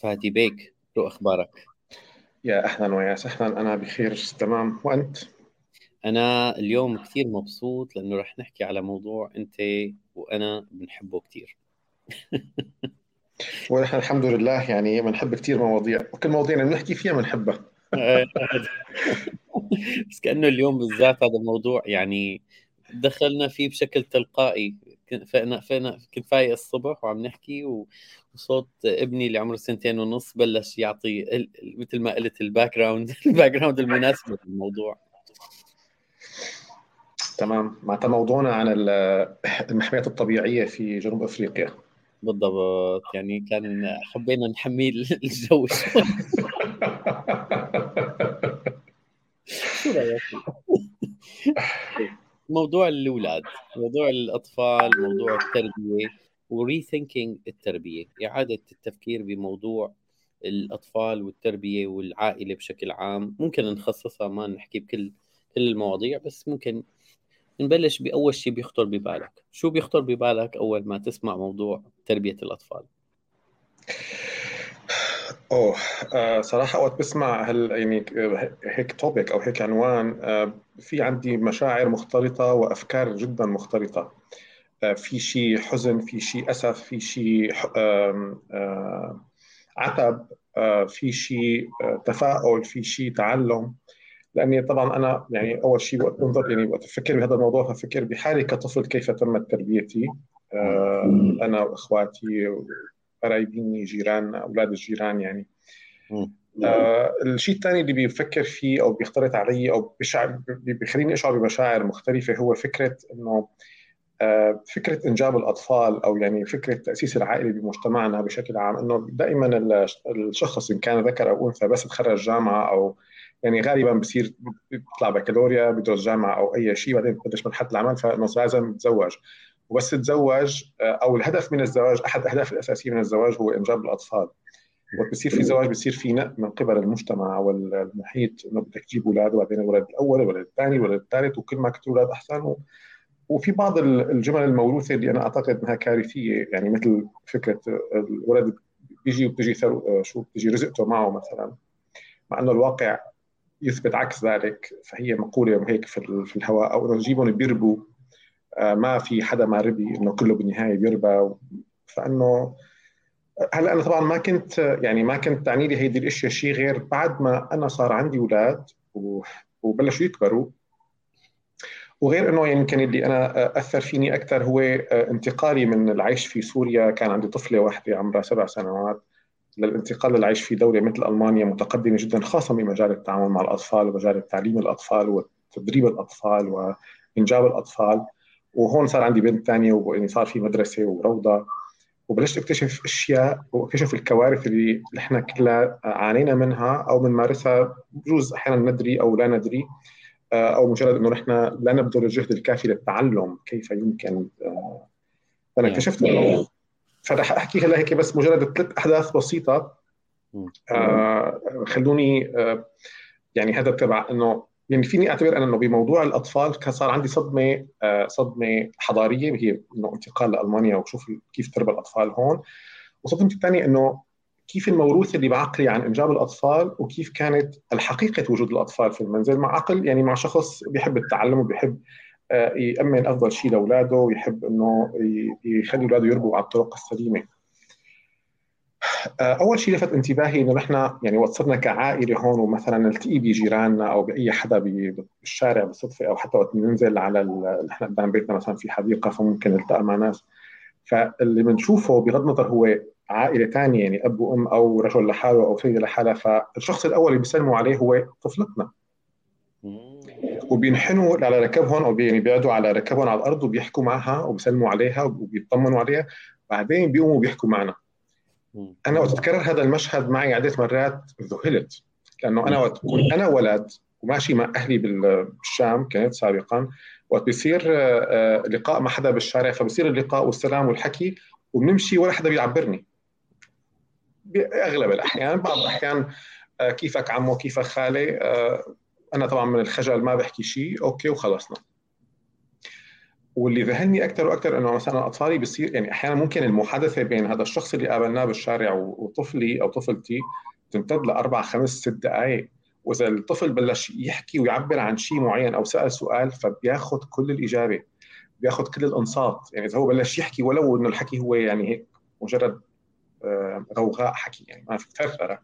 فادي بيك شو أخبارك؟ يا أهلا ويا سهلا أنا بخير تمام وأنت؟ أنا اليوم كثير مبسوط لأنه رح نحكي على موضوع أنت وأنا بنحبه كثير ونحن الحمد لله يعني بنحب كثير مواضيع وكل مواضيع اللي بنحكي فيها بنحبها بس كأنه اليوم بالذات هذا الموضوع يعني دخلنا فيه بشكل تلقائي فأنا فأنا كنت فايق الصبح وعم نحكي وصوت ابني اللي عمره سنتين ونص بلش يعطي مثل ما قلت ال background ال background المناسبه للموضوع. تمام. معناتها موضوعنا عن المحميات الطبيعية في جنوب أفريقيا. بالضبط. يعني كان حبينا نحمي الجو شوي. شو رأيك؟ موضوع الأولاد موضوع الأطفال موضوع التربية وريثينكينج التربية إعادة التفكير بموضوع الأطفال والتربية والعائلة بشكل عام. ممكن نخصصها ما نحكي بكل كل المواضيع بس ممكن نبلش بأول شيء بيخطر ببالك. شو بيخطر ببالك أول ما تسمع موضوع تربية الأطفال؟ أوه آه صراحة وقت بسمع هال يعني هيك توبيك أو هيك عنوان آه في عندي مشاعر مختلطة وأفكار جدا مختلطة. آه في شيء حزن في شيء أسف في شيء آه عتب آه في شيء آه تفاؤل في شيء تعلم. لأني طبعا أنا يعني أول شيء وقت بنظر يعني وقت أفكر بهذا الموضوع ففكر بحالي كطفل كيف تمت تربيتي. آه أنا وإخواتي قرايبيني جيران أولاد الجيران يعني آه الشيء الثاني اللي بيفكر فيه أو بيختلط علي أو بشعر بيخليني أشعر بمشاعر مختلفة هو فكرة إنه آه فكرة إنجاب الأطفال أو يعني فكرة تأسيس العائلة بمجتمعنا بشكل عام إنه دائما الشخص إن كان ذكر أو أنثى بس تخرج جامعة أو يعني غالبا بصير بيطلع بكالوريا بدرس جامعة أو أي شيء بعدين ببلش مرحله العمل فإنه لازم يتزوج. وبس تزوج آه، أو الهدف من الزواج أحد الأهداف الأساسية من الزواج هو إنجاب الأطفال. وقت بصير في زواج بصير في نق من قبل المجتمع والمحيط إنه بدك تجيب أولاد وبعدين الولد الأول الولد الثاني الولد الثالث وكل ما كنت أولاد أحسن. و... وفي بعض الجمل الموروثة اللي أنا أعتقد إنها كارثية يعني مثل فكرة الولد بيجي وبتجي ثرو آه، شو بتجي رزقته معه مثلا. مع إنه الواقع يثبت عكس ذلك فهي مقولة هيك في الهواء أو إنه نجيبهم بيربوا ما في حدا ما ربي إنه كله بالنهاية بيربى. فإنه هلأ أنا طبعا ما كنت يعني ما كنت تعني لي هيدي الأشياء شيء غير بعد ما أنا صار عندي أولاد وبلشوا يكبروا. وغير إنه يمكن اللي أنا أثر فيني أكثر هو انتقالي من العيش في سوريا. كان عندي طفلة واحدة عمرها سبع سنوات. للانتقال للعيش في دولة مثل ألمانيا متقدمة جدا خاصة بمجال التعامل مع الأطفال ومجال تعليم الأطفال وتدريب الأطفال وإنجاب الأطفال. وهون صار عندي بنت ثانية ويعني صار في مدرسة وروضة. وبلشت اكتشف أشياء واكتشف الكوارث اللي نحن كلها عانينا منها أو بنمارسها بجوز أحيانا ندري أو لا ندري آه، أو مجرد إنه نحن لا نبذل الجهد الكافي للتعلم كيف يمكن آه، فانا اكتشفت إنه فرح احكي هلا هيك بس مجرد ثلاث أحداث بسيطة آه خلوني آه يعني هذا تبع إنه يعني فيني أعتبر أنا أنه بموضوع الأطفال صار عندي صدمة آه، صدمة حضارية وهي إنه انتقال لألمانيا وشوف كيف تربى الأطفال هون. وصدمتي الثانية إنه كيف الموروث اللي بعقلي عن إنجاب الأطفال وكيف كانت الحقيقة وجود الأطفال في المنزل. مع عقل يعني مع شخص بيحب التعلم وبيحب آه، يأمن أفضل شيء لأولاده ويحب إنه يخلي أولاده يربوا على الطرق السليمة. أول شيء لفت انتباهي إنه نحن يعني وقت صرنا كعائلة هون ومثلا نلتقي بجيراننا أو بأي حدا بالشارع بالصدفة أو حتى وقت ننزل على نحن قدام بيتنا مثلا في حديقة فممكن نلتقى مع ناس. فاللي بنشوفه بغض النظر هو عائلة ثانية يعني أب وأم أو رجل لحاله أو سيدة لحالها فالشخص الأول اللي بيسلموا عليه هو طفلتنا. وبينحنوا على ركبهم أو يعني بيقعدوا على ركبهم على الأرض وبيحكوا معها وبيسلموا عليها وبيطمنوا عليها. بعدين بيقوموا بيحكوا معنا. أنا وقت تكرر هذا المشهد معي عدة مرات ذهلت لأنه أنا وقت أنا ولد وماشي مع أهلي بالشام كنت سابقا وقت بيصير آه، آه، لقاء مع حدا بالشارع فبصير اللقاء والسلام والحكي وبنمشي ولا حدا بيعبرني. بأغلب الأحيان بعض الأحيان آه، كيفك عمو كيفك خالي أنا طبعا من الخجل ما بحكي شيء أوكي وخلصنا. واللي ذهلني أكثر وأكثر إنه مثلا أطفالي بصير يعني أحيانا ممكن المحادثة بين هذا الشخص اللي قابلناه بالشارع وطفلي أو طفلتي تمتد لأربع خمس ست دقائق وإذا الطفل بلش يحكي ويعبر عن شيء معين أو سأل سؤال فبياخذ كل الإجابة بياخذ كل الأنصات. يعني إذا هو بلش يحكي ولو إنه الحكي هو يعني هيك مجرد آه، غوغاء حكي يعني ما في ثرثره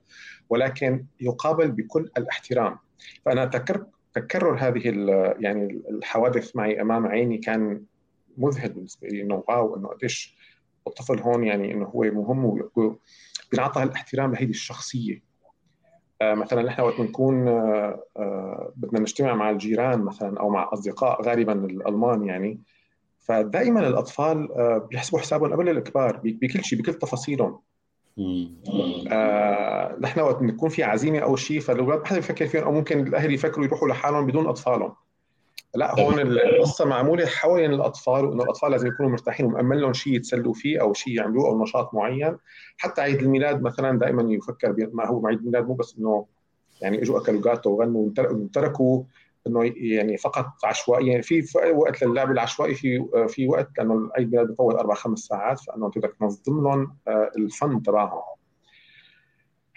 ولكن يقابل بكل الاحترام. فأنا تكرر تكرر هذه يعني الحوادث معي أمام عيني كان مذهل بالنسبة لي إنه واو إنه قديش الطفل هون يعني إنه هو مهم وبنعطى الاحترام لهذه الشخصية. آه، مثلا نحن وقت بنكون آه، آه، بدنا نجتمع مع الجيران مثلا أو مع أصدقاء غالبا الألمان يعني فدائما الأطفال بيحسبوا حسابهم قبل الكبار بكل شيء بكل تفاصيلهم. آه نحن وقت بنكون في عزيمة أو شيء فالاولاد ما حدا بيفكر فيهم أو ممكن الأهل يفكروا يروحوا لحالهم بدون أطفالهم. لا هون القصة معمولة حوالين الأطفال وإنه الأطفال لازم يكونوا مرتاحين ومأمن لهم شيء يتسلوا فيه أو شيء يعملوه أو نشاط معين. حتى عيد الميلاد مثلا دائما يفكر ما هو عيد الميلاد مو بس إنه يعني إجوا أكلوا جاتو وغنوا وتركوا إنه يعني فقط عشوائيا يعني في وقت للعب العشوائي في في وقت لأنه عيد الميلاد بيطول أربع خمس ساعات فانه انت بدك تنظم لهم الفن تبعهم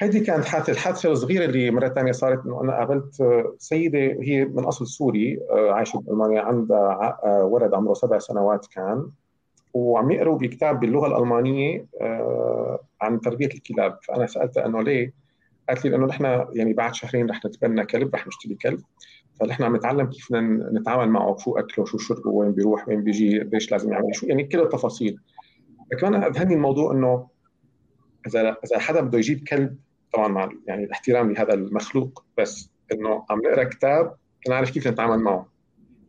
هذه كانت حادثة الحادثة الصغيرة اللي مرة ثانية صارت إنه أنا قابلت آه، سيدة هي من أصل سوري آه، عايشة بألمانيا عندها آه، ولد عمره سبع سنوات كان وعم يقروا بكتاب باللغة الألمانية عن تربية الكلاب فأنا سألتها إنه ليه؟ قالت لي انه نحن يعني بعد شهرين رح نتبنى كلب رح نشتري كلب. فنحن عم نتعلم كيف نتعامل معه شو أكله شو شربه وين بيروح وين بيجي قديش لازم يعمل شو يعني كل التفاصيل كمان اذهلني الموضوع إنه إذا إذا حدا بده يجيب كلب طبعا مع يعني الاحترام لهذا المخلوق بس إنه عم نقرأ كتاب نعرف كيف نتعامل معه.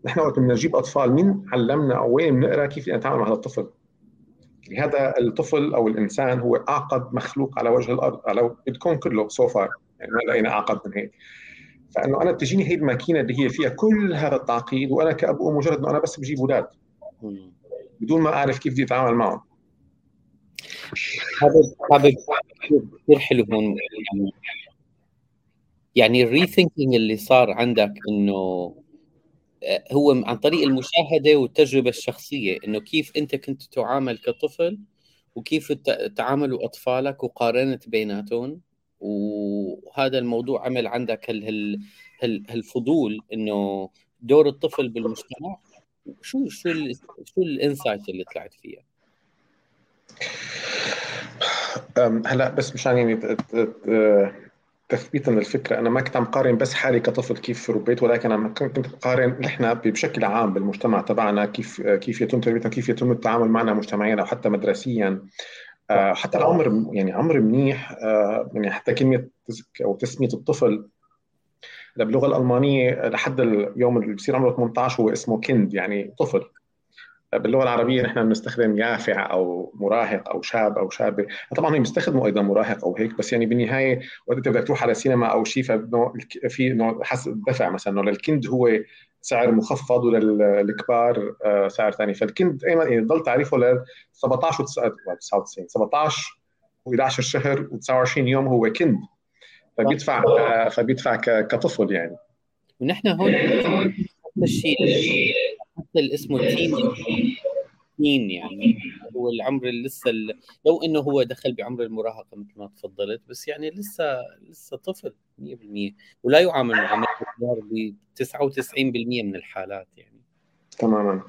نحن وقت بدنا نجيب أطفال مين علمنا أو وين بنقرأ كيف نتعامل مع هذا الطفل؟ هذا الطفل أو الإنسان هو أعقد مخلوق على وجه الأرض على الكون كله سو فار يعني ما لقينا أعقد من هيك. فأنه أنا تجيني هي الماكينه اللي هي فيها كل هذا التعقيد وأنا كأب مجرد إنه أنا بس بجيب أولاد بدون ما أعرف كيف بدي أتعامل معهم. هذا هذا كثير حلو هون. يعني يعني ال rethinking اللي صار عندك إنه هو عن طريق المشاهدة والتجربة الشخصية إنه كيف أنت كنت تعامل كطفل وكيف تعاملوا أطفالك وقارنت بيناتهم وهذا الموضوع عمل عندك هال هال هالفضول إنه دور الطفل بالمجتمع شو شو شو ال insight اللي طلعت فيها؟ هلأ بس مشان يعني تثبيتا للفكره أنا ما كنت عم قارن بس حالي كطفل كيف ربيت ولكن أنا كنت قارن نحن بشكل عام بالمجتمع تبعنا كيف كيف يتم تربيتنا كيف يتم التعامل معنا مجتمعيا أو حتى مدرسيا. آه، حتى العمر يعني عمر منيح. آه، يعني حتى كلمه أو تسمية الطفل باللغة الألمانية لحد اليوم اللي بصير عمره 18 هو اسمه كند يعني طفل. باللغة العربية نحن بنستخدم يافع أو مراهق أو شاب أو شابه طبعا هم بيستخدموا أيضا مراهق أو هيك بس يعني بالنهاية وقت انت بدك تروح على سينما أو شيء في انه حسب دفع مثلا. انه للكند هو سعر مخفض وللكبار آه، سعر ثاني فالكند أيضا يعني ضل تعريفه ل 17 و 99 17 و11 شهر و29 يوم هو كند. فبيدفع فبيدفع كطفل يعني. ونحن هون الشيء. حتى اسمه تين تين يعني. هو العمر اللي لسه لو إنه هو دخل بعمر المراهقة مثل ما تفضلت بس يعني لسه لسه طفل 100% ولا يعامل معامله الكبار ب 99% من الحالات يعني. تماما.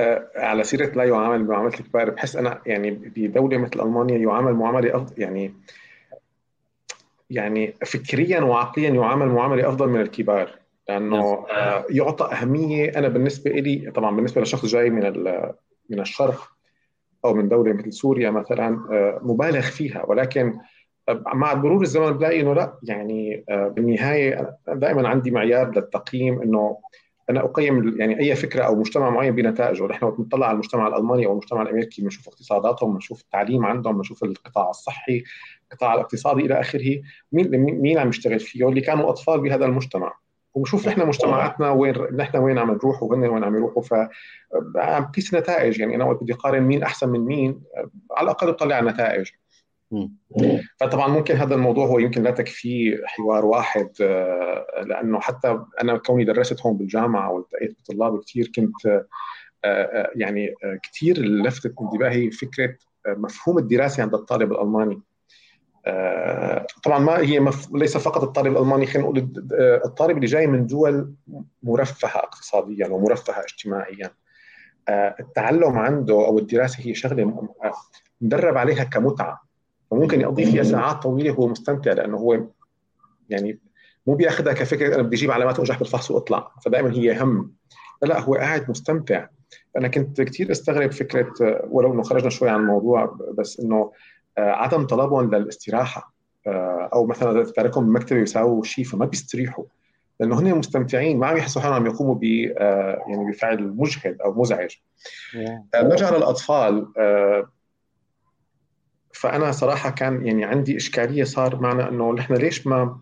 آه على سيرة لا يعامل معاملة الكبار بحس أنا يعني بدولة مثل ألمانيا يعامل معاملة أفضل يعني يعني فكريا وعقليا يعامل معاملة أفضل من الكبار. لأنه آه، يعطى أهمية أنا بالنسبة لي طبعا بالنسبة لشخص جاي من من الشرق أو من دولة مثل سوريا مثلا آه، مبالغ فيها ولكن آه، مع مرور الزمن بلاقي إنه لا يعني بالنهاية دائما عندي معيار للتقييم إنه أنا أقيم يعني أي فكرة أو مجتمع معين بنتائجه، نحن بنطلع على المجتمع الألماني أو المجتمع الأمريكي بنشوف اقتصاداتهم، بنشوف التعليم عندهم، بنشوف القطاع الصحي، القطاع الاقتصادي إلى آخره، مين مين عم يشتغل فيه؟ اللي كانوا أطفال بهذا المجتمع. ونشوف نحن مجتمعاتنا وين نحن وين عم نروح وهن وين عم يروحوا ف عم قيس نتائج. يعني أنا وقت بدي اقارن مين أحسن من مين على الأقل بطلع النتائج فطبعا ممكن هذا الموضوع هو يمكن لا تكفيه حوار واحد آه، لأنه حتى أنا كوني درست هون بالجامعة والتقيت بطلاب كثير كنت يعني كثير لفتت انتباهي فكرة مفهوم الدراسة عند الطالب الألماني. طبعا ما هي مف... ليس فقط الطالب الألماني خلينا نقول الطالب اللي جاي من دول مرفهة اقتصاديا ومرفهة اجتماعيا. التعلم عنده أو الدراسة هي شغلة مدرب عليها كمتعة. فممكن يقضي فيها ساعات طويلة وهو مستمتع لأنه هو يعني مو بياخذها كفكرة أنا بدي أجيب علامات وانجح بالفحص وأطلع. فدائما هي هم. لا هو قاعد مستمتع. أنا كنت كثير استغرب فكرة ولو إنه خرجنا شوي عن الموضوع بس إنه عدم طلبهم للاستراحة أو مثلا تاركهم بالمكتب يساووا شيء فما بيستريحوا لأنه هن مستمتعين ما عم يحسوا حالهم عم يقوموا ب يعني بفعل مجهد أو مزعج. نرجع للأطفال فأنا صراحة كان يعني عندي إشكالية صار معنا إنه نحن ليش ما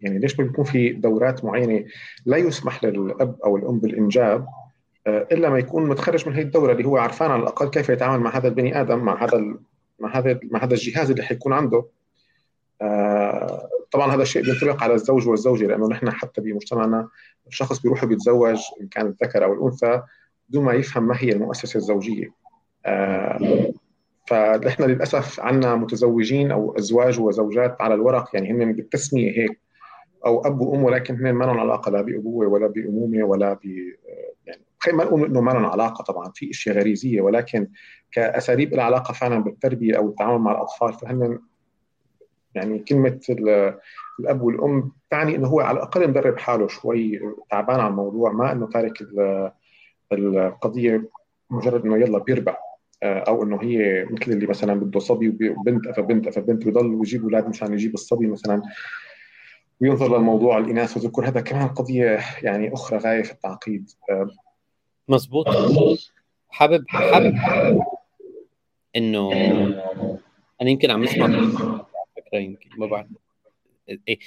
يعني ليش ما بيكون في دورات معينة لا يسمح للأب أو الأم بالإنجاب إلا ما يكون متخرج من هي الدورة اللي هو عرفان على الأقل كيف يتعامل مع هذا البني آدم مع هذا مع هذا مع هذا الجهاز اللي حيكون عنده. طبعا هذا الشيء بينطبق على الزوج والزوجة لأنه نحن حتى بمجتمعنا الشخص بيروح بيتزوج إن كان الذكر أو الأنثى بدون ما يفهم ما هي المؤسسة الزوجية. فنحن للأسف عندنا متزوجين أو أزواج وزوجات على الورق يعني هن بالتسمية هيك أو أب وأم ولكن هن ما لهم علاقة لا بأبوة ولا بأمومة ولا خلينا ما نقول إنه ما لهم علاقة طبعا في أشياء غريزية ولكن كأساليب لها علاقة فعلا بالتربية أو التعامل مع الأطفال فهن يعني كلمة الأب والأم تعني إنه هو على الأقل مدرب حاله شوي تعبان على الموضوع ما إنه تارك القضية مجرد إنه يلا بيربح أو إنه هي مثل اللي مثلا بده صبي وبنت فبنت فبنت بضل ويجيب أولاد مثلا يجيب الصبي مثلا وينظر للموضوع الإناث والذكور هذا كمان قضية يعني أخرى غاية في التعقيد مزبوط حابب حابب إنه أنا يمكن عم نسمع فكرة يمكن ما بعرف. إيه.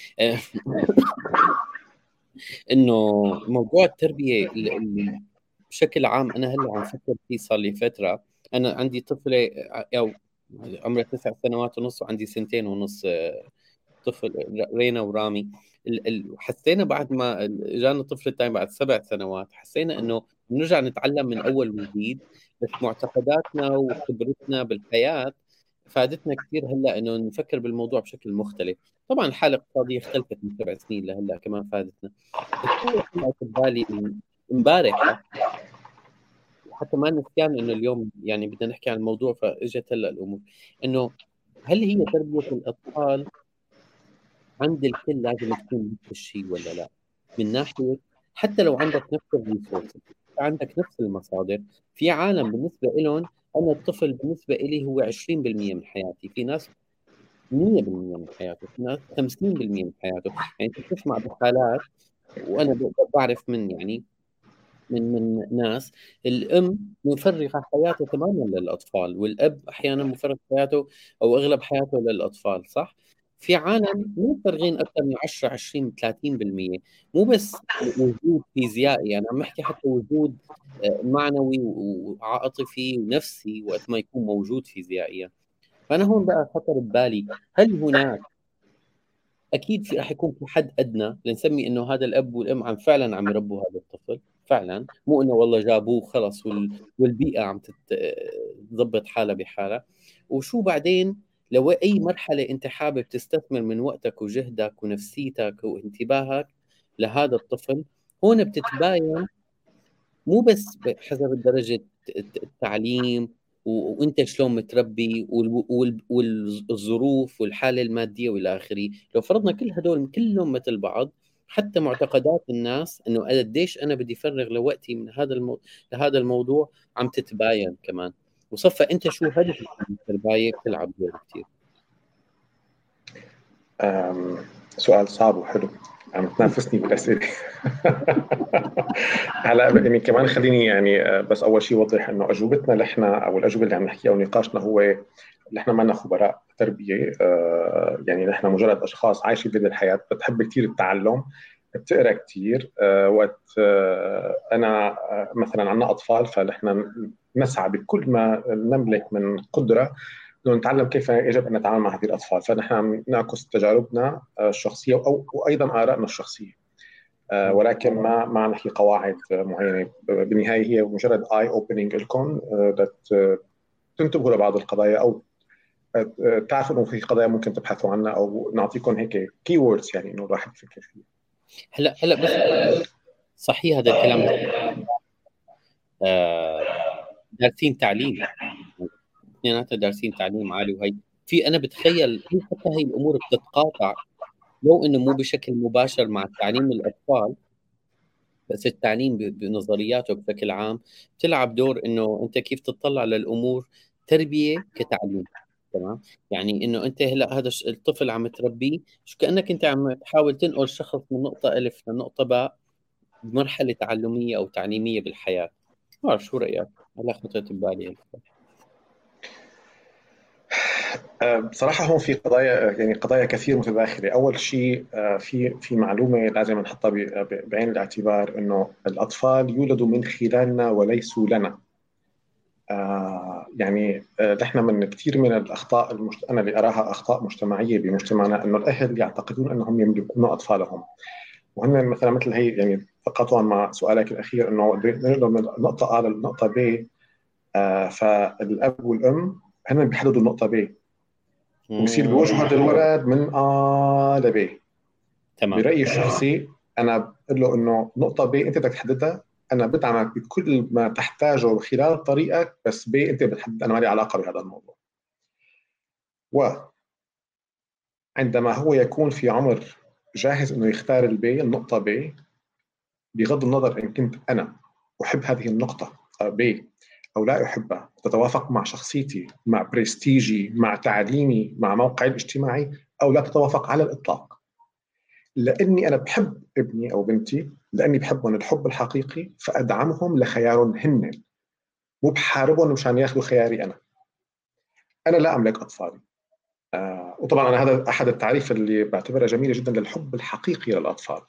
إنه موضوع التربية بشكل عام أنا هلأ عم فكر فيه صار لي فترة. أنا عندي طفلة أو عمرها تسع سنوات ونص وعندي سنتين ونص طفل رينا ورامي. حسينا بعد ما جانا الطفل الثاني بعد سبع سنوات حسينا إنه بنرجع نتعلم من أول وجديد بس معتقداتنا وخبرتنا بالحياة فادتنا كثير هلأ إنه نفكر بالموضوع بشكل مختلف. طبعا الحالة الاقتصادية اختلفت من سبع سنين لهلأ كمان فادتنا. بس هو في بالي امبارح حتى ما نسيان إنه اليوم يعني بدنا نحكي عن الموضوع فإجت هلأ الأمور. إنه هل هي تربية الأطفال عند الكل لازم تكون نفس الشيء ولا لا؟ من ناحية حتى لو عندك نفس الريسورس عندك نفس المصادر. في عالم بالنسبة لهم أنا الطفل بالنسبة لي هو 20% من حياتي. في ناس 100% من حياته في ناس 50% من حياته. يعني أنت تسمع بحالات وأنا بعرف من يعني من من ناس. الأم مفرغة حياته تماما للأطفال والأب أحيانا مفرغ حياته أو أغلب حياته للأطفال صح؟ في عالم مو مفرغين أكثر من 10 20 30% مو بس وجود فيزيائي يعني عم احكي حتى وجود آه، معنوي وعاطفي ونفسي وقت ما يكون موجود فيزيائيا. فأنا هون بقى خطر ببالي هل هناك أكيد في راح يكون في حد أدنى لنسمي إنه هذا الأب والأم عم فعلا عم يربوا هذا الطفل فعلا. مو إنه والله جابوه خلص والبيئة عم تضبط حالها بحالها. وشو بعدين؟ لو أي مرحلة أنت حابب تستثمر من وقتك وجهدك ونفسيتك وانتباهك لهذا الطفل هون بتتباين مو بس حسب درجة التعليم وأنت شلون متربي والظروف والحالة المادية وإلى آخره. لو فرضنا كل هدول كلهم مثل بعض حتى معتقدات الناس إنه قديش أنا بدي افرغ لوقتي من هذا المو... لهذا الموضوع عم تتباين كمان. وصفى أنت شو هدفك التربايه بتلعب دور كثير سؤال صعب وحلو. عم تنافسني بالأسئلة. هلا يعني كمان خليني يعني آه، بس أول شيء اوضح إنه أجوبتنا نحن أو الأجوبة اللي عم نحكيها ونقاشنا هو نحن ما خبراء تربية. آه، يعني نحن مجرد أشخاص عايشين بهذه الحياة بتحب كثير التعلم بتقرأ كثير آه، وقت أنا مثلا عندنا أطفال فنحن نسعى بكل ما نملك من قدرة نتعلم كيف يجب أن نتعامل مع هذه الأطفال. فنحن نعكس تجاربنا الشخصية أو وأيضا آرائنا الشخصية. ولكن ما ما نحكي قواعد معينة. بالنهايه هي مجرد اي اوبننج لكم تنتبهوا لبعض القضايا أو تعرفوا إنه في قضايا ممكن تبحثوا عنها أو نعطيكم هيك كي ووردز يعني إنه الواحد يفكر فيها. هلا هلا بس صحيح هذا الكلام. آه دارسين تعليم. اثنيناتها دارسين تعليم عالي وهي. في أنا بتخيل حتى هي الأمور بتتقاطع. لو إنه مو بشكل مباشر مع تعليم الأطفال بس التعليم بنظرياته بشكل عام بتلعب دور إنه أنت كيف تطلع للأمور تربية كتعليم. تمام؟ يعني إنه أنت هلأ هذا الطفل عم تربيه شو كأنك أنت عم تحاول تنقل شخص من نقطة الف لنقطه باء بمرحله تعلمية أو تعليمية بالحياة. ما بعرف شو رأيك؟ هلا خطرت ببالي أه، بصراحة هون في قضايا يعني قضايا كثير متداخلة، أول شيء أه، في في معلومة لازم نحطها بعين الاعتبار إنه الأطفال يولدوا من خلالنا وليسوا لنا. آه يعني آه نحن من كثير من الأخطاء المشت... أنا اللي أراها أخطاء مجتمعية بمجتمعنا إنه الأهل يعتقدون إنهم يملكون أطفالهم. وهن مثلا مثل هي يعني تقاطعا مع سؤالك الأخير إنه نقدر من النقطه ا للنقطه ب آه فالأب والأم هن بيحددوا النقطة ب. ويصير بيوجهوا هذا الولد من آ لب تمام. برأيي الشخصي أنا بقول له إنه نقطة ب أنت بدك تحددها. أنا بدعمك بكل ما تحتاجه خلال طريقك بس ب أنت بتحدد. أنا مالي علاقة بهذا الموضوع. و عندما هو يكون في عمر جاهز إنه يختار البي النقطة ب بغض النظر إن كنت أنا أحب هذه النقطة ب أو لا احبها تتوافق مع شخصيتي مع برستيجي مع تعليمي مع موقعي الاجتماعي أو لا تتوافق على الإطلاق. لأني أنا بحب ابني أو بنتي لأني بحبهم الحب الحقيقي فأدعمهم لخيارهم هن مو بحاربهم مشان ياخذوا خياري أنا. أنا لا أملك أطفالي. آه وطبعا أنا هذا أحد التعريف اللي بعتبرها جميلة جدا للحب الحقيقي للأطفال.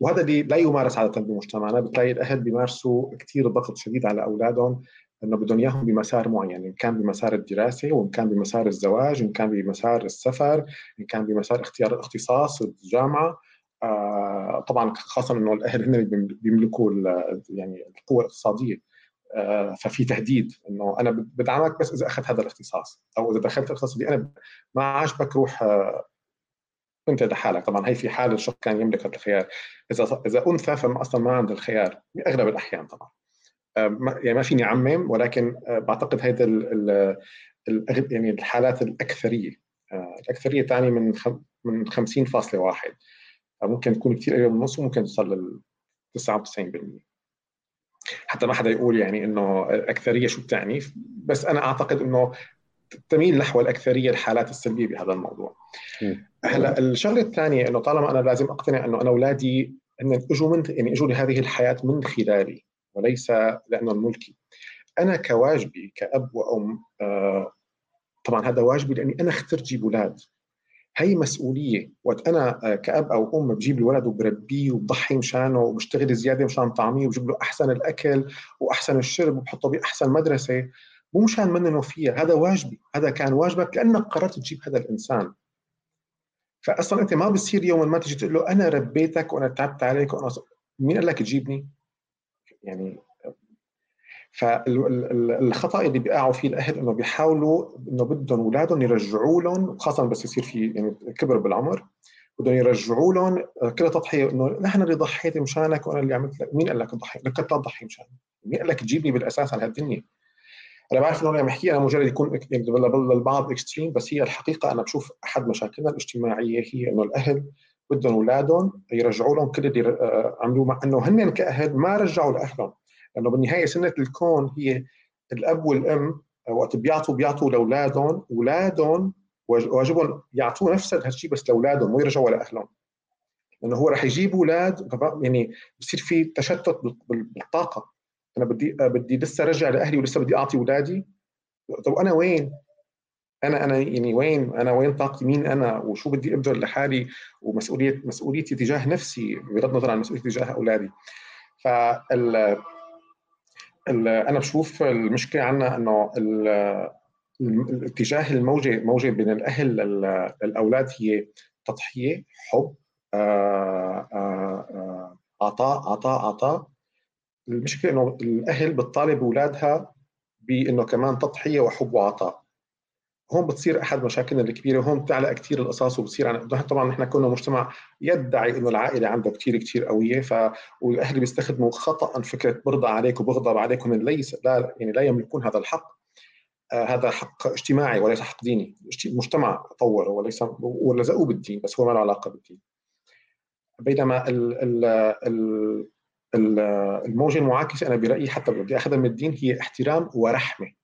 وهذا اللي لا يمارس عادة بمجتمعنا بتلاقي الأهل بيمارسوا كثير ضغط شديد على أولادهم إنه بدهم إياهم بمسار معين إن كان بمسار الدراسة وإن كان بمسار الزواج إن كان بمسار السفر إن كان بمسار اختيار الاختصاص الجامعة. آه طبعا خاصه إنه الأهل هن بيملكوا يعني القوة الاقتصادية. ففي تهديد إنه أنا بدعمك بس إذا أخذت هذا الاختصاص أو إذا دخلت الاختصاص اللي أنا ما عاجبك روح آه أنت لحالك. طبعا هي في حال الشخص كان يملك هذا الخيار. إذا إذا أنثى فما أصلا ما عنده الخيار باغلب الأحيان طبعا. يعني ما فيني أعمم ولكن آه، بعتقد هيدا يعني الحالات الأكثرية. آه، الأكثرية تعني من من 50.1 ممكن تكون كثير قريبة من النص وممكن توصل لل 99% حتى ما حدا يقول يعني إنه الأكثرية شو بتعني. بس أنا أعتقد إنه تميل نحو الأكثرية الحالات السلبية بهذا الموضوع. هلا الشغلة الثانية إنه طالما أنا لازم أقتنع إنه أنا أولادي إن أجوا من يعني أجوا لهذه الحياة من خلالي وليس لأنه الملكي أنا كواجبي كأب وأم آه، طبعا هذا واجبي لأني أنا أخترت جيب أولاد. هي مسؤولية وقت أنا آه، كأب أو أم بجيب الولد وبربيه وبضحي مشانه وبشتغل زيادة مشان طعميه وبجيب له أحسن الأكل وأحسن الشرب وبحطه بأحسن مدرسة مو مشان منه فيها هذا واجبي هذا كان واجبك لأنك قررت تجيب هذا الإنسان فاصلا أنت ما بصير يوم ما تجي تقول له أنا ربيتك وأنا تعبت عليك وأنا مين قال لك تجيبني؟ يعني فالخطأ اللي بيقعوا فيه الأهل إنه بيحاولوا إنه بدهم أولادهم يرجعوا لهم خاصة بس يصير في يعني كبر بالعمر بدهم يرجعوا لهم كل تضحية إنه نحن اللي ضحيت مشانك وأنا اللي عملت لك مين قال لك تضحي؟ لك تضحي مشاني مين قال لك تجيبني بالأساس على هالدنيا؟ أنا بعرف إنه أنا عم أحكي أنا مجرد يكون يعني للبعض اكستريم بس هي الحقيقة أنا بشوف أحد مشاكلنا الاجتماعية هي إنه الأهل بدهم أولادهم يرجعوا لهم كل اللي آه، عملوه مع إنه هن كأهل ما رجعوا لأهلهم لأنه بالنهاية سنة الكون هي الأب والأم وقت بيعطوا بيعطوا لأولادهم أولادهم واجبهم يعطوا نفس هالشيء بس لأولادهم مو يرجعوا لاهلهم لأنه هو رح يجيب أولاد يعني بصير في تشتت بالطاقة. أنا بدي بدي لسه ارجع لأهلي ولسه بدي أعطي أولادي. طب أنا وين؟ أنا أنا يعني وين؟ أنا وين طاقتي؟ مين أنا؟ وشو بدي أبذل لحالي؟ ومسؤولية مسؤوليتي تجاه نفسي بغض النظر عن مسؤوليتي تجاه أولادي. فال أنا بشوف المشكلة عندنا إنه الاتجاه الموجة موجة بين الأهل للأولاد هي تضحية حب آآ آآ عطاء عطاء عطاء. المشكلة إنه الأهل بتطالب أولادها بإنه كمان تضحية وحب وعطاء. هون بتصير أحد مشاكلنا الكبيرة وهون بتعلق كثير القصص وبتصير عن طبعا نحن كنا مجتمع يدعي إنه العائلة عنده كثير كثير قوية ف والأهل بيستخدموا خطأ فكرة برضى عليك وبغضب عليك ليس لا يعني لا يملكون هذا الحق. آه هذا حق اجتماعي وليس حق ديني. المجتمع طوره وليس ولزقوه بالدين بس هو ما له علاقة بالدين. بينما ال ال ال الموجة المعاكسة أنا برأيي حتى بدي أخذها من الدين هي احترام ورحمة.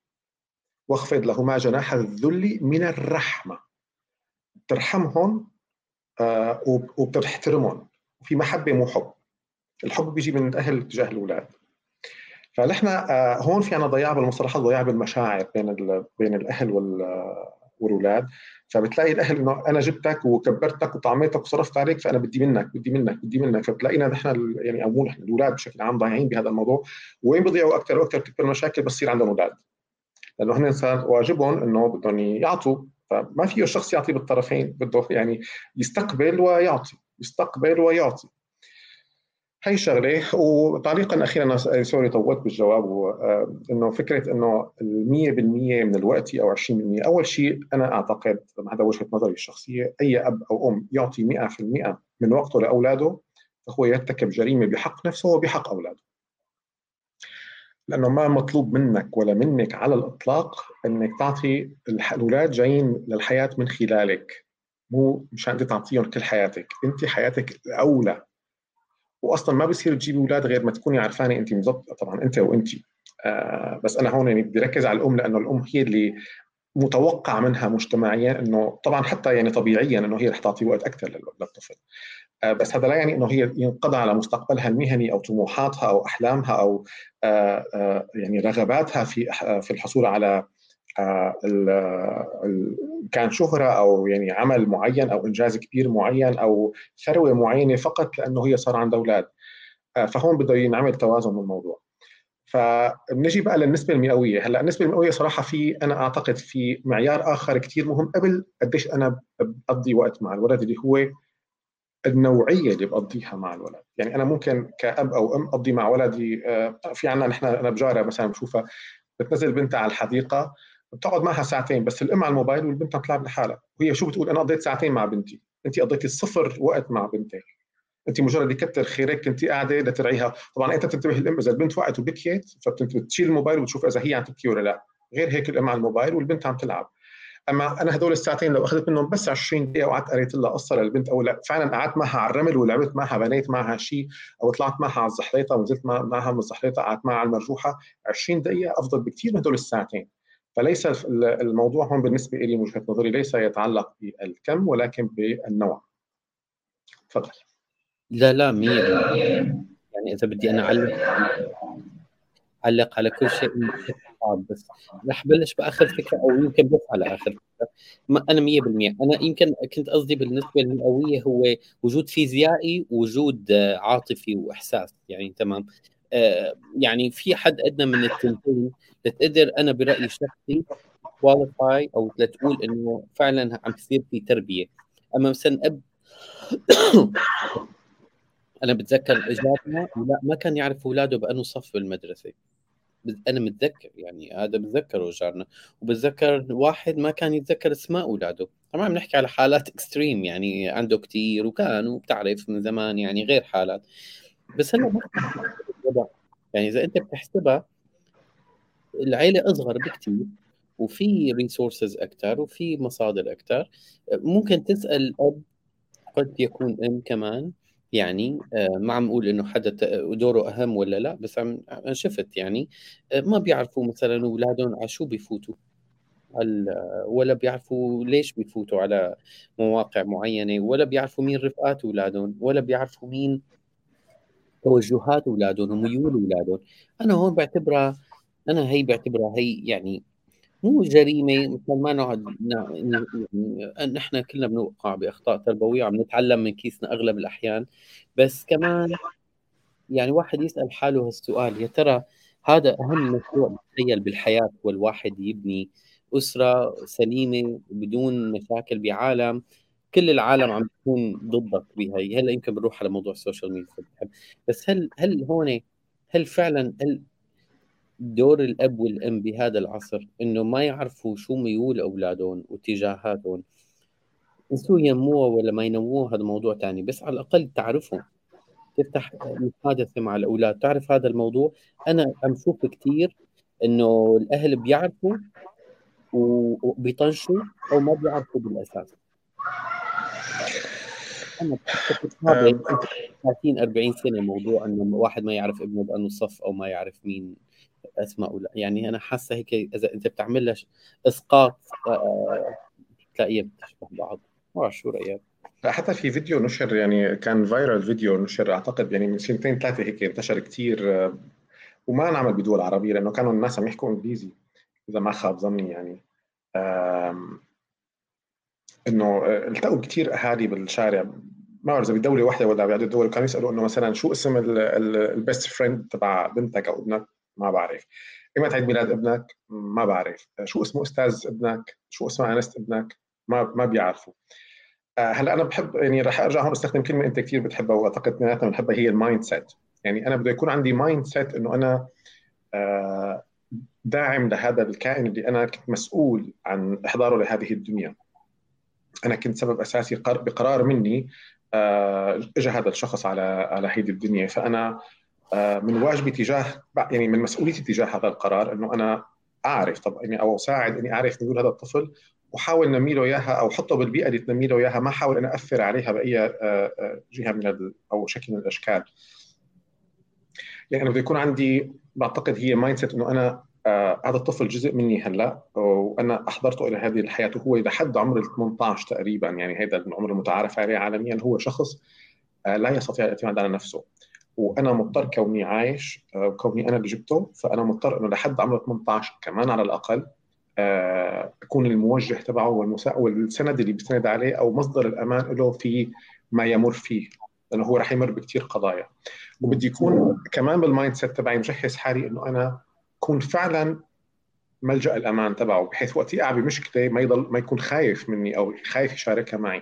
واخفض لهما جناح الذل من الرحمة. بترحمهم آه وبتحترمهم. وفي محبة مو حب. الحب بيجي من الاهل تجاه الأولاد. فنحن آه هون في عنا ضياع بالمصطلحات ضياع بالمشاعر بين بين الأهل والأولاد. فبتلاقي الأهل إنه أنا جبتك وكبرتك وطعميتك وصرفت عليك فأنا بدي منك بدي منك بدي منك. فبتلاقينا نحن يعني أو نحن الأولاد بشكل عام ضايعين بهذا الموضوع. وين بيضيعوا أكثر وأكثر تكبر المشاكل بس يصير عندهم أولاد. لأنه هن صار واجبهم إنه بدهم يعطوا. فما فيه الشخص يعطي بالطرفين بده يعني يستقبل ويعطي يستقبل ويعطي. هي شغلة. وتعليقا أخيرا أنا سوري طولت بالجواب. آه، إنه فكرة إنه ال 100% من الوقت أو 20% أول شيء أنا أعتقد هذا وجهة نظري الشخصية أي أب أو أم يعطي 100% من وقته لأولاده فهو يرتكب جريمة بحق نفسه وبحق أولاده. لأنه ما مطلوب منك ولا منك على الإطلاق إنك تعطي الأولاد جايين للحياة من خلالك. مو مشان أنت تعطيهم كل حياتك. أنت حياتك الأولى. واصلا ما بصير تجيبي أولاد غير ما تكوني عرفانة أنت مزبطه طبعا أنت وأنت. آه بس أنا هون يعني بدي ركز على الأم لأنه الأم هي اللي متوقع منها مجتمعيا إنه طبعا حتى يعني طبيعيا إنه هي رح تعطي وقت أكثر للطفل. بس هذا لا يعني إنه هي ينقضى على مستقبلها المهني أو طموحاتها أو أحلامها أو آه، آه، يعني رغباتها في في الحصول على كان شهرة أو يعني عمل معين أو إنجاز كبير معين أو ثروة معينة فقط لأنه هي صار عندها أولاد. فهون بده ينعمل توازن بالموضوع. فبنجي بقى للنسبة المئوية. هلأ النسبة المئوية صراحة في أنا أعتقد في معيار آخر كثير مهم قبل قديش أنا بقضي وقت مع الولد اللي هو النوعية اللي بقضيها مع الولد. يعني أنا ممكن كأب أو أم أقضي مع ولدي آه، في عندنا نحن أنا بجارة مثلا بشوفها بتنزل بنتها على الحديقة بتقعد معها ساعتين بس الأم على الموبايل والبنت عم تلعب لحالها. وهي شو بتقول؟ أنا قضيت ساعتين مع بنتي. انت قضيتي صفر وقت مع بنتك. انت مجرد يكتر خيرك كنت قاعدة لترعيها. طبعا أنت بتنتبه الام إذا البنت وقعت وبكيت فبتشيل الموبايل وتشوف إذا هي عم تبكي ولا لا. غير هيك الأم على الموبايل والبنت عم تلعب. أما أنا هدول الساعتين لو أخذت منهم بس 20 دقيقة وقعدت قريت لها قصة للبنت أو لا فعلا قعدت معها على الرمل ولعبت معها بنيت معها شيء أو طلعت معها على الزحليطة ونزلت معها من الزحليطة قعدت معها على المرجوحة 20 دقيقة أفضل بكثير من هدول الساعتين. فليس الموضوع هون بالنسبة لي من وجهة نظري ليس يتعلق بالكم ولكن بالنوع. تفضل. لا لا مية يعني إذا بدي أنا اعلق علق على كل شيء بس. رح بلش بآخر فكرة أو يمكن بس على آخر فكرة. ما أنا 100% أنا يمكن كنت قصدي بالنسبة للقوية هو وجود فيزيائي وجود عاطفي وإحساس. يعني تمام. آه يعني في حد أدنى من التنتين لتقدر أنا برأيي شخصي qualify أو لتقول إنه فعلا عم تصير في تربية. أما مثلا أب أنا بتذكر إجا بنا لا ما كان يعرف أولاده بأنه صف بالمدرسة. أنا متذكر يعني هذا بتذكره جارنا وبتذكر واحد ما كان يتذكر اسماء أولاده. طبعا بنحكي على حالات extreme يعني عنده كثير وكان وبتعرف من زمان يعني غير حالات. بس هلا يعني إذا أنت بتحسبها العيلة أصغر بكثير وفي resources أكثر وفي مصادر أكثر ممكن تسأل أب قد يكون أم كمان. يعني آه، ما عم أقول إنه حدا دوره أهم ولا لا بس عم شفت يعني آه، ما بيعرفوا مثلا أولادهم على شو بيفوتوا ولا بيعرفوا ليش بيفوتوا على مواقع معينة ولا بيعرفوا مين رفقات أولادهم ولا بيعرفوا مين توجهات أولادهم وميول أولادهم. أنا هون بعتبرها أنا هي بعتبرها هي يعني مو جريمة مثل ما نقعد نحن كلنا بنوقع بأخطاء تربوية عم نتعلم من كيسنا أغلب الأحيان. بس كمان يعني واحد يسأل حاله هالسؤال يا ترى هذا أهم مشروع بتخيل بالحياة هو الواحد يبني أسرة سليمة بدون مشاكل بعالم؟ كل العالم عم تكون ضدك بهي هلا يمكن بنروح على موضوع السوشيال ميديا بس هل هل هون هل فعلا هل دور الأب والأم بهذا العصر إنه ما يعرفوا شو ميول أولادهم واتجاهاتهم ينسوا ينموها ولا ما ينموها هذا موضوع ثاني بس على الأقل تعرفهم. تفتح محادثة مع الأولاد. تعرف هذا الموضوع؟ أنا عم شوف كثير إنه الأهل بيعرفوا وبيطنشوا أو ما بيعرفوا بالأساس. أنا 30 40 سنة موضوع إنه واحد ما يعرف ابنه بأنه صف أو ما يعرف مين أسماء ولا يعني أنا حاسة هيك اذا انت بتعمل لها إسقاط بتلاقيها بتشبه بعض. ما شو رأيك. حتى في فيديو نشر يعني كان فايرال فيديو نشر أعتقد يعني من سنتين ثلاثة هيك انتشر كثير وما نعمل بدول عربية لأنه كانوا الناس عم يحكوا إنجليزي إذا ما خاب ظني يعني. إنه التقوا كثير أهالي بالشارع. ما بعرف إذا بدولة واحدة ولا بعدة دول كانوا يسألوا إنه مثلا شو اسم ال best friend تبع بنتك أو ابنك. ما بعرف. إيمتى عيد ميلاد ابنك؟ ما بعرف. شو اسمه أستاذ ابنك؟ شو اسمه آنسة ابنك؟ ما ما بيعرفوا. آه، هلأ أنا بحب يعني رح أرجع هون أستخدم كلمة أنت كثير بتحبها وأعتقد اثنيناتنا بنحبها هي ال mindset يعني أنا بده يكون عندي mindset إنه أنا آه، داعم لهذا الكائن اللي أنا كنت مسؤول عن إحضاره لهذه الدنيا. أنا كنت سبب أساسي بقرار مني آه، اجى هذا الشخص على على هذه الدنيا. فأنا من واجبي تجاه يعني من مسؤوليتي تجاه هذا القرار إنه أنا أعرف طب يعني أو أساعد إني أعرف ميول هذا الطفل وحاول نمي له إياها أو حطه بالبيئة اللي تنمي له إياها ما حاول أنا اثر عليها بأي آه، آه، جهة من أو شكل من الأشكال. يعني بده يكون عندي بعتقد هي mindset إنه أنا آه هذا الطفل جزء مني هلأ وأنا أحضرته إلى هذه الحياة وهو لحد عمر ال 18 تقريبا يعني هذا العمر المتعارف عليه عالميا هو شخص آه لا يستطيع الاعتماد على نفسه. وأنا مضطر كوني عايش وكوني أنا اللي جبته فأنا مضطر إنه لحد عمر 18 كمان على الأقل أكون الموجه تبعه والمسا... والسند اللي بيستند عليه أو مصدر الأمان له في ما يمر فيه لأنه هو رح يمر بكثير قضايا. وبدي يكون كمان بال mindset تبعي مجهز حالي إنه أنا اكون فعلا ملجأ الأمان تبعه بحيث وقت يقع بمشكلة ما يضل ما يكون خايف مني أو خايف يشاركها معي.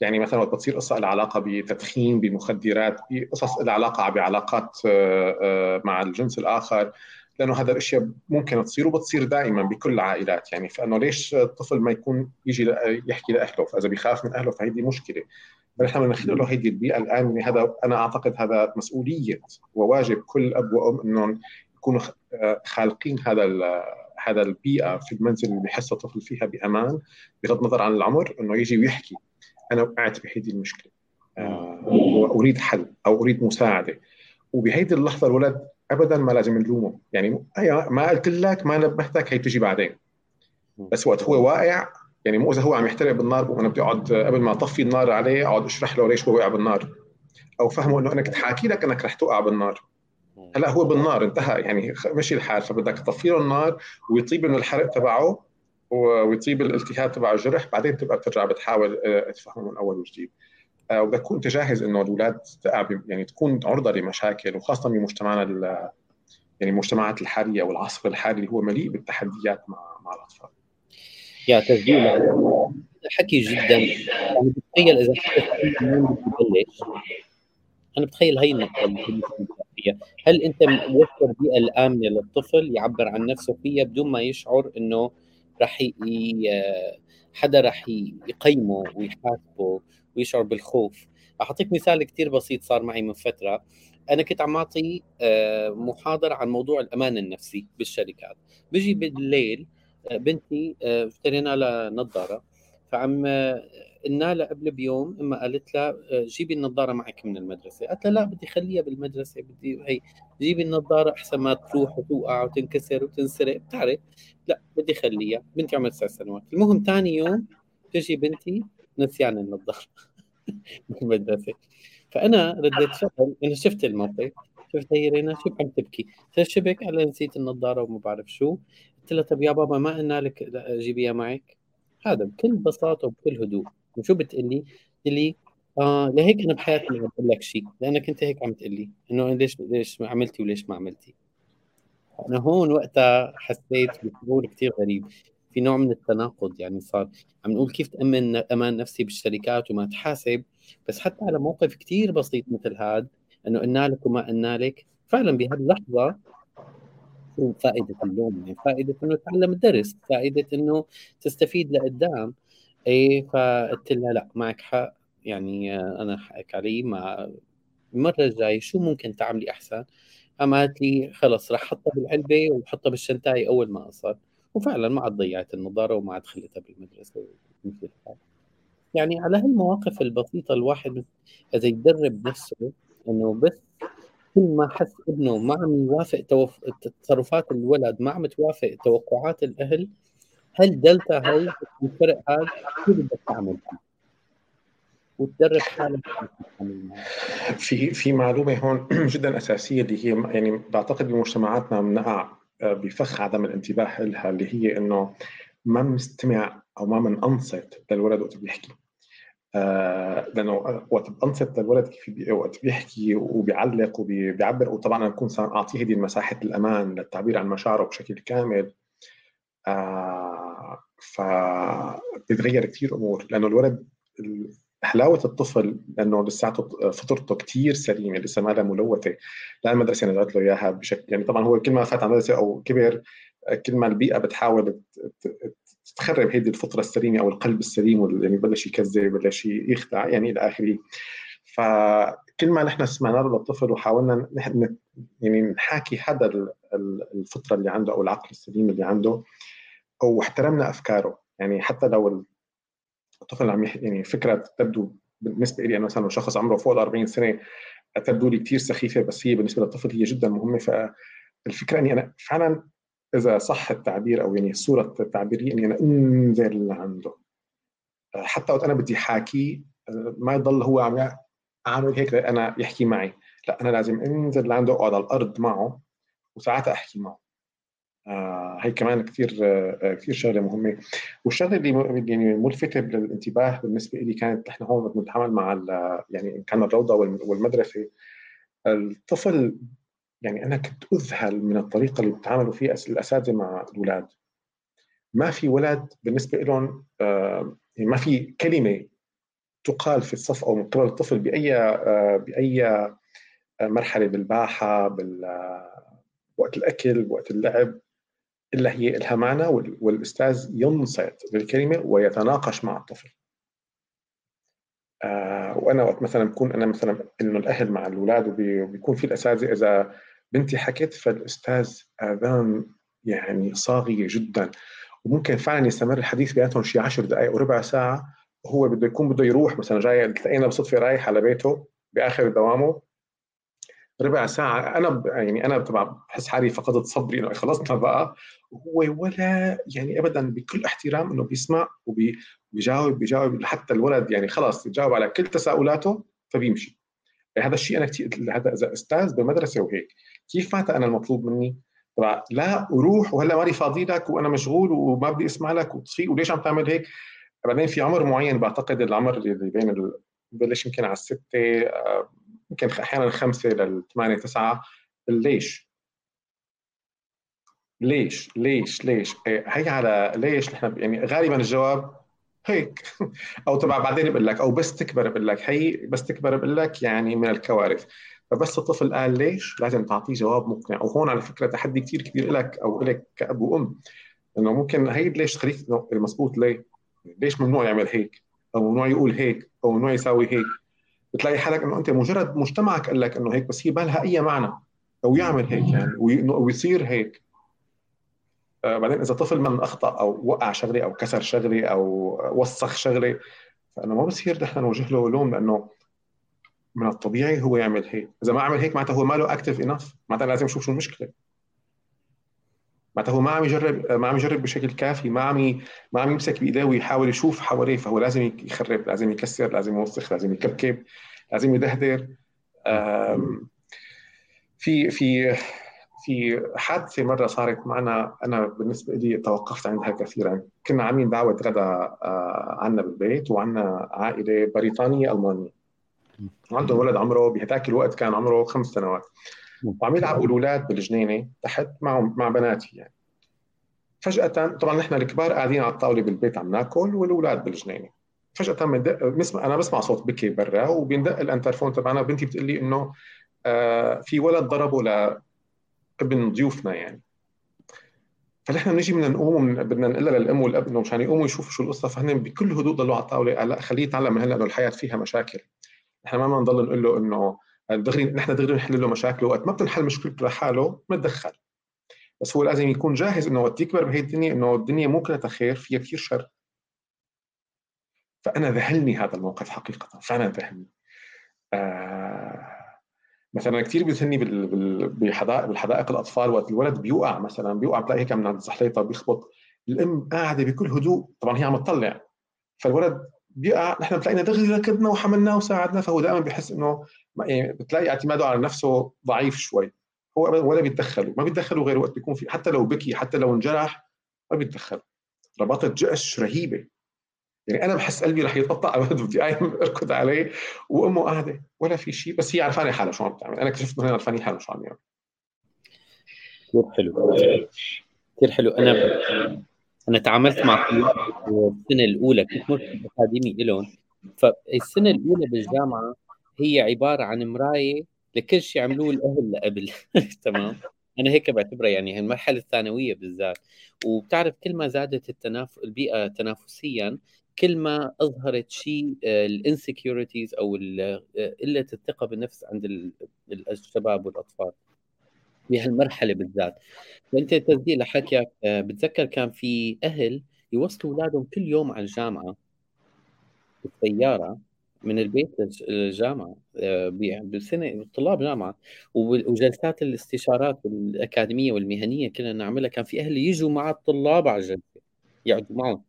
يعني مثلا وقت بتصير قصة لها علاقة بتدخين بمخدرات بقصص لها علاقة بعلاقات آه، آه، مع الجنس الآخر لأنه هذا الأشياء ممكن تصير وبتصير دائما بكل العائلات. يعني فإنه ليش الطفل ما يكون يجي يحكي لأهله؟ فإذا بيخاف من أهله فهيدي مشكلة. فنحن بدنا نخلق له هذه البيئة الآن هذا أنا أعتقد هذا مسؤولية وواجب كل أب وأم إنهم يكونوا خالقين هذا هذا البيئة في المنزل اللي بحس الطفل فيها بأمان بغض النظر عن العمر إنه يجي ويحكي. أنا وقعت بهذه المشكلة. آه، واريد حل أو أريد مساعدة. وبهيدي اللحظة الولد ابدا ما لازم نلومه. يعني ما قلت لك ما نبهتك هي تجي بعدين. بس وقت هو واقع يعني مو إذا هو عم يحترق بالنار وأنا بدي أقعد قبل ما أطفي النار عليه أقعد أشرح له ليش هو وقع بالنار. أو فهمه إنه أنا كنت حاكي لك إنك رح توقع بالنار. هلأ هو بالنار انتهى. يعني مشي الحال. فبدك تطفي له النار ويطيب من الحرق تبعه. ويطيب الالتهاب تبع الجرح بعدين تبقى بترجع بتحاول آه، تفهمه من أول وجديد. آه، وبدك تكون تجهز إنه الأولاد يعني تكون عرضة لمشاكل وخاصة بمجتمعنا يعني المجتمعات الحالية والعصر الحالي اللي هو مليء بالتحديات مع مع الأطفال. يا تسجيل حكي جدا. يعني بتخيل إذا ببلش أنا بتخيل هي النقطة اللي فيها هل أنت موفر بيئة الآمنة للطفل يعبر عن نفسه فيها بدون ما يشعر إنه رح حدا رح يقيمه ويحاسبه ويشعر بالخوف. أعطيك مثال كثير بسيط صار معي من فترة. أنا كنت عم أعطي آه، محاضرة عن موضوع الأمان النفسي بالشركات. بيجي بالليل آه، بنتي آه، اشترينا لها نظاره فعم قلنا لها قبل بيوم إما قالت لها جيبي النظارة معك من المدرسة. قالت لها لا بدي خليها بالمدرسة بدي هي جيبي النظارة أحسن ما تروح وتوقع وتنكسر وتنسرق بتعرف؟ لا بدي خليها. بنتي عمرها تسع سنوات. المهم ثاني يوم تجي بنتي نسيان النظارة بالمدرسة. فأنا رديت فعل أنا شفت الموقف. شفت هي رينا شو عم تبكي. شبك على نسيت النظارة وما بعرف شو. قلت لها طب يا بابا ما قلنا لك جيبيها معك. هذا بكل بساطة وبكل هدوء. وشو بتقلي؟ لي آه لهيك أنا بحياتي ما بقول لك شيء لأنك أنت هيك عم تقلي. إنه ليش ليش ما عملتي وليش ما عملتي؟ أنا هون وقتها حسيت بشعور كثير غريب. في نوع من التناقض يعني صار. عم نقول كيف تأمن أمان نفسي بالشركات وما تحاسب. بس حتى على موقف كثير بسيط مثل هذا إنه قلنا لك وما قلنا لك فعلا بهاللحظة شو فائدة اللوم يعني فائدة إنه تتعلم الدرس فائدة إنه تستفيد لقدام. إيه فقلت لها لا معك حق. يعني أنا حقك علي. مع المرة الجاية شو ممكن تعملي أحسن؟ قامت لي خلص راح احطها بالعلبة وحطها بالشنتاي أول ما أصل. وفعلا ما عاد ضيعت النظارة وما عاد خليتها بالمدرسة يعني على هالمواقف البسيطة الواحد إذا يدرب نفسه إنه بس كل ما حس ابنه ما عم يوافق توف... تصرفات الولد ما عم توافق توقعات الأهل هل دلتا هي الفرق هذا شو بدك تعمل؟ وتدرب حالك في في معلومة هون جدا أساسية اللي هي يعني بعتقد بمجتمعاتنا بنقع آه، بفخ عدم الانتباه لها اللي هي إنه ما بنستمع أو ما بننصت للولد وقت بيحكي. لأنه وقت بنصت للولد كيف وقت بيحكي وبيعلق وبيعبر وطبعا أنا بكون أعطيه هذه مساحه الأمان للتعبير عن مشاعره بشكل كامل. آه فبتتغير كثير أمور لأنه الولد حلاوة الطفل لأنه لساته فطرته كثير سليمة لسه ما لها ملوثة. لا المدرسة نزلت له إياها بشكل يعني طبعا هو كل ما فات على المدرسة أو كبر كل ما البيئة بتحاول تخرب هيدي الفطرة السليمة أو القلب السليم يعني بلش يكذب بلش يخدع يعني إلى آخره. فكل ما نحن سمعنا له للطفل وحاولنا نحن يعني نحاكي هذا الفطرة اللي عنده أو العقل السليم اللي عنده واحترمنا أفكاره. يعني حتى لو الطفل عم يعني فكرة تبدو بالنسبة لي أنا مثلا شخص عمره فوق ال 40 سنة تبدو لي كثير سخيفة بس هي بالنسبة للطفل هي جدا مهمة. فالفكرة إني أنا فعلا إذا صح التعبير أو يعني الصورة التعبيريه أني أنا انزل لعنده حتى وقت أنا بدي حاكي ما يضل هو عم اعمل هيك أنا يحكي معي. لا أنا لازم انزل لعنده أقعد على الأرض معه وساعتها أحكي معه. آه هي كمان كثير آه كثير شغلة مهمة. والشغلة اللي يعني ملفتة للانتباه بالنسبة لي كانت نحن هون بنتعامل مع يعني كان الروضة والمدرسة. الطفل يعني أنا كنت أذهل من الطريقة اللي بيتعاملوا فيها الأساتذة مع الاولاد ما في ولد بالنسبة لهم آه يعني ما في كلمة تقال في الصف أو من قبل الطفل بأي آه بأي آه، مرحلة بالباحة بال وقت الأكل وقت اللعب إلا هي معنى والأستاذ ينصت للكلمه ويتناقش مع الطفل. آه وأنا وقت مثلا بكون أنا مثلا إنه الأهل مع الأولاد وبيكون في الأساتذة إذا بنتي حكت فالأستاذ آذان يعني صاغية جدا وممكن فعلا يستمر الحديث بيناتهم شي 10 دقائق وربع ساعة وهو بده يكون بده يروح مثلا جاي تلاقينا بالصدفه رايح على بيته بآخر دوامه ربع ساعة أنا يعني أنا طبعا بحس حالي فقدت صبري إنه خلصنا بقى وهو ولا يعني أبدا بكل احترام إنه بيسمع وبيجاوب بيجاوب حتى الولد يعني خلاص يجاوب على كل تساؤلاته فبيمشي هذا الشيء أنا كثير هذا إذا أستاذ بمدرسة وهيك كيف مات أنا المطلوب مني؟ طبعا لا وروح وهلأ ماني فاضي لك وأنا مشغول وما بدي أسمع لك وتصفي وليش عم تعمل هيك؟ بعدين في عمر معين بعتقد العمر اللي بين بلش يمكن على الستة آه، يمكن أحيانا خمسه للثمانيه تسعة ليش؟ ليش؟ ليش؟ ليش؟ إيه، هي على ليش نحن يعني غالبا الجواب هيك. أو تبع بعدين بقول لك أو بس تكبر بقول لك. هي بس تكبر بقول لك يعني من الكوارث. فبس الطفل قال ليش لازم تعطيه جواب مقنع. وهون على فكرة تحدي كثير كبير لك أو لك كأب وأم. إنه ممكن هي ليش تخليك مضبوط ليه؟ ليش ممنوع يعمل هيك؟ أو ممنوع يقول هيك؟ أو ممنوع يساوي هيك؟ بتلاقي حالك إنه أنت مجرد مجتمعك قال لك إنه هيك بس هي ما لها أي معنى. أو يعمل هيك يعني ويصير هيك. بعدين إذا طفل من أخطأ أو وقع شغلة أو كسر شغلة أو وسخ شغلة فانه ما بصير نحن نوجه له لوم لأنه من الطبيعي هو يعمل هيك. إذا ما عمل هيك معناتها هو ما له اكتف انف معناتها لازم نشوف شو المشكلة. معناتها هو ما عم يجرب ما عم يجرب بشكل كافي ما عم ما عم يمسك بإيديه ويحاول يشوف حواليه فهو لازم يخرب لازم يكسر لازم يوسخ لازم يكبكب لازم يدهدر. في في في حادثه مرة صارت معنا أنا بالنسبة لي توقفت عندها كثيرا. كنا عاملين دعوة غدا آه، عنا بالبيت وعنا عائلة بريطانية ألمانية. وعندهم ولد عمره بهذاك الوقت كان عمره خمس سنوات. وعم يلعبوا الأولاد بالجنينة تحت معهم مع بناتي يعني. فجأة طبعا نحن الكبار قاعدين على الطاولة بالبيت عم ناكل والأولاد بالجنينة. فجأة بندق بسمع أنا بسمع صوت بكي برا وبيندق الأنترفون تبعنا. بنتي بتقول لي إنه آه في ولد ضربه لابن ضيوفنا يعني. فنحن بنيجي بدنا نقوم بدنا نقول للأم والأب إنه مشان يقوموا يشوفوا شو القصة. فهن بكل هدوء ضلوا على الطاولة لا خليه يتعلم من هلا إنه الحياة فيها مشاكل. نحن ما بدنا نضل نقول له إنه دغري نحن دغري نحل له مشاكله وقت ما بتنحل مشكلته لحاله بنتدخل بس هو لازم يكون جاهز إنه وقت يكبر بهي الدنيا إنه الدنيا مو كلها خير فيها كثير شر. فأنا ذهلني هذا الموقف حقيقة فعلا ذهلني. آه مثلا كثير بيذهلني بحدائق بالحدائق الأطفال وقت الولد بيوقع مثلا بيوقع بتلاقي هيك من عند الزحليطه بيخبط. الأم قاعدة بكل هدوء. طبعا هي عم تطلع. فالولد بيقع. نحن بتلاقينا دغري ركضنا وحملناه وساعدناه. فهو دائما بيحس إنه يعني بتلاقي اعتماده على نفسه ضعيف شوي. هو ولا بيتدخلوا ما بيتدخلوا غير وقت بيكون في حتى لو بكي حتى لو انجرح ما بيتدخل رباطه جأش رهيبة. يعني أنا بحس قلبي رح يتقطع ولد بدي قايم أركض عليه وأمه قاعدة ولا في شيء بس هي عرفانة حالها شو عم تعمل أنا اكتشفت إنه هي عرفانة حالها شو عم يعمل. كثير حلو. كثير حلو. أنا أنا تعاملت مع السنة الأولى كنت مرشد اكاديمي لهم فالسنة الأولى بالجامعة هي عبارة عن مراية لكل شيء عملوه الأهل لقبل. تمام؟ أنا هيك بعتبرها يعني المرحلة الثانوية بالذات. وبتعرف كل ما زادت التناف... البيئة تنافسيا كل ما أظهرت شيء آه، الإنسكيورتيز أو آه، قلة الثقة بالنفس عند الشباب والأطفال بهالمرحله بالذات. فأنت تسجيل لحكيك آه، بتذكر كان في أهل يوصلوا أولادهم كل يوم على الجامعة بالسيارة من البيت للجامعة بسنة طلاب جامعة. وجلسات الاستشارات الأكاديمية والمهنية كنا نعملها. كان في أهل يجوا مع الطلاب على الجلسة يقعدوا معهم.